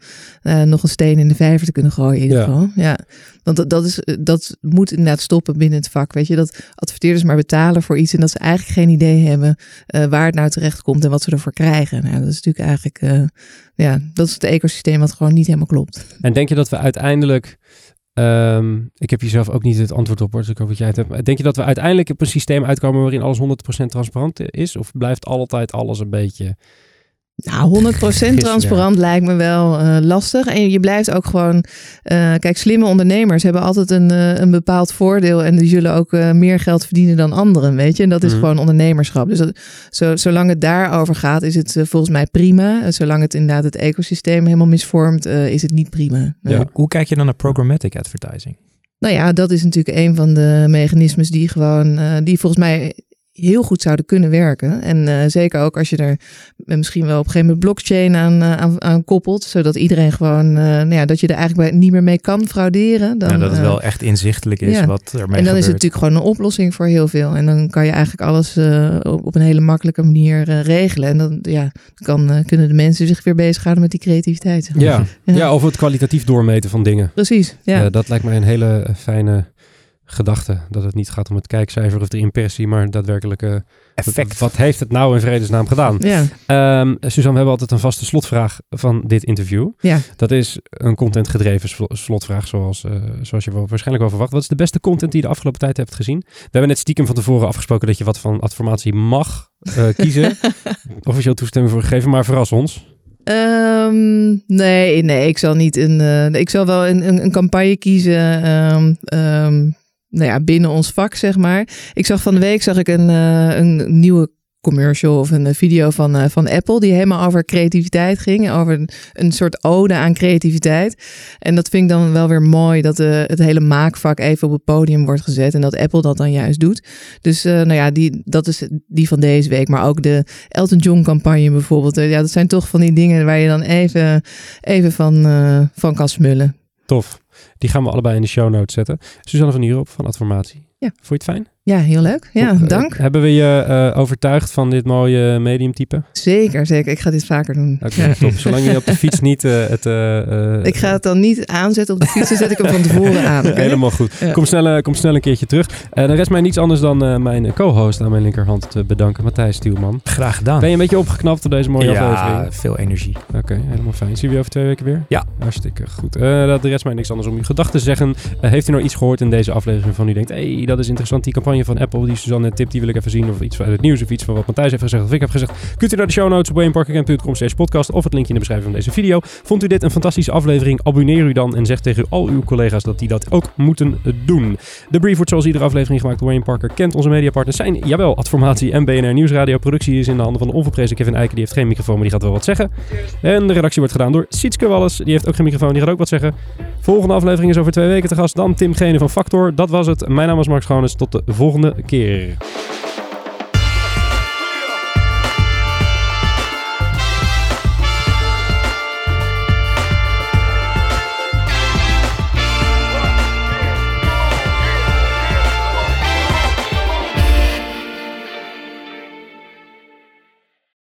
nog een steen in de vijver te kunnen gooien in ieder Ja. geval. Ja. Want dat, is, dat moet inderdaad stoppen binnen het vak. Weet je, dat adverteerders maar betalen voor iets en dat ze eigenlijk geen idee hebben uh, waar het nou terecht komt en wat ze ervoor krijgen. Nou, dat is natuurlijk eigenlijk, uh, ja, dat is het ecosysteem wat gewoon niet helemaal klopt. En denk je dat we uiteindelijk Um, ik heb hier zelf ook niet het antwoord op, dus ik hoop dat jij het hebt. Denk je dat we uiteindelijk op een systeem uitkomen waarin alles 100% transparant is? Of blijft altijd alles een beetje nou, 100% transparant lijkt me wel uh, lastig. En je blijft ook gewoon. Uh, kijk, slimme ondernemers hebben altijd een, uh, een bepaald voordeel. En die zullen ook meer geld verdienen dan anderen. Weet je, en dat is mm. gewoon ondernemerschap. Dus dat, zo, zolang het daarover gaat, is het volgens mij prima. Zolang het inderdaad het ecosysteem helemaal misvormt, is het niet prima. Ja. Hoe kijk je dan naar programmatic advertising? Nou ja, dat is natuurlijk een van de mechanismes die gewoon, die volgens mij heel goed zouden kunnen werken. En uh, zeker ook als je er misschien wel op een gegeven moment blockchain aan, uh, aan, aan, koppelt, zodat iedereen gewoon, uh, nou ja, dat je er eigenlijk niet meer mee kan frauderen. Dan, ja, dat het wel echt inzichtelijk is ja. wat ermee En dan is het natuurlijk gewoon een oplossing voor heel veel. En dan kan je eigenlijk alles op, op, een hele makkelijke manier regelen. En dan ja, kan, kunnen de mensen zich weer bezighouden met die creativiteit. Ja. ja. Ja. of het kwalitatief doormeten van dingen. Precies, ja. dat lijkt mij een hele fijne gedachte. Dat het niet gaat om het kijkcijfer of de impressie, maar daadwerkelijke effect. Wat heeft het nou in vredesnaam gedaan? Ja. Um, Suzanne, we hebben altijd een vaste slotvraag van dit interview. Ja. Dat is een contentgedreven slotvraag, zoals, uh, zoals je wel waarschijnlijk wel verwacht. Wat is de beste content die je de afgelopen tijd hebt gezien? We hebben net stiekem van tevoren afgesproken dat je wat van adformatie mag uh, kiezen. Officieel toestemming voor gegeven, maar verras ons. Um, nee, nee, ik zal niet een. Uh, ik zal wel een, een, een campagne kiezen. Um, nou ja, binnen ons vak, zeg maar. Ik zag van de week zag ik een, uh, een nieuwe commercial of een video van, uh, van Apple die helemaal over creativiteit ging. Over een, een, soort ode aan creativiteit. En dat vind ik dan wel weer mooi dat uh, het hele maakvak even op het podium wordt gezet en dat Apple dat dan juist doet. Dus nou ja, die, dat is die van deze week. Maar ook de Elton John campagne bijvoorbeeld. ja, dat zijn toch van die dingen waar je dan even, even van, van kan smullen. Tof. Die gaan we allebei in de show notes zetten. Suzanne van Hierop van Adformatie. Ja. Vond je het fijn? Ja, heel leuk. Ja, eh, dank. hebben we je uh, overtuigd van dit mooie mediumtype? Zeker, zeker. Ik ga dit vaker doen. Oké, okay, top. Zolang je op de fiets niet uh, het... ik ga het dan niet aanzetten op de fiets, dan zet ik hem van tevoren aan. Helemaal goed. Ja. Kom, snel, kom snel een keertje terug. Uh, dan rest mij niets anders dan mijn co-host aan mijn linkerhand te bedanken, Matthijs Stuurman. Graag gedaan. Ben je een beetje opgeknapt op deze mooie ja, aflevering? Ja, veel energie. Oké, helemaal fijn. Zien we je over twee weken weer? Ja. Hartstikke goed. dat rest mij niks anders om uw gedachten te zeggen. heeft u nou iets gehoord in deze aflevering van u denkt, hé, hey, dat is interessant, die campagne van Apple, die Suzanne tip, die wil ik even zien. Of iets uit het nieuws of iets van wat Matthijs heeft gezegd of ik heb gezegd. Kunt u naar de show notes op wayneparkercamp.com slash podcast of het linkje in de beschrijving van deze video. Vond u dit een fantastische aflevering? Abonneer u dan en zeg tegen al uw collega's dat die dat ook moeten doen. De brief wordt zoals iedere aflevering gemaakt door Wayne Parker. Kent onze mediapartners zijn, jawel, Adformatie en BNR Nieuwsradio. Productie is in de handen van de onverprezen Kevin Eiken. Die heeft geen microfoon, maar die gaat wel wat zeggen. En de redactie wordt gedaan door Sietske Wallis. Die heeft ook geen microfoon, die gaat ook wat zeggen. Volgende aflevering is over twee weken te gast. Dan Tim Gene van Factor. Dat was het. Mijn naam was Mark Schoones. Tot de volgende keer.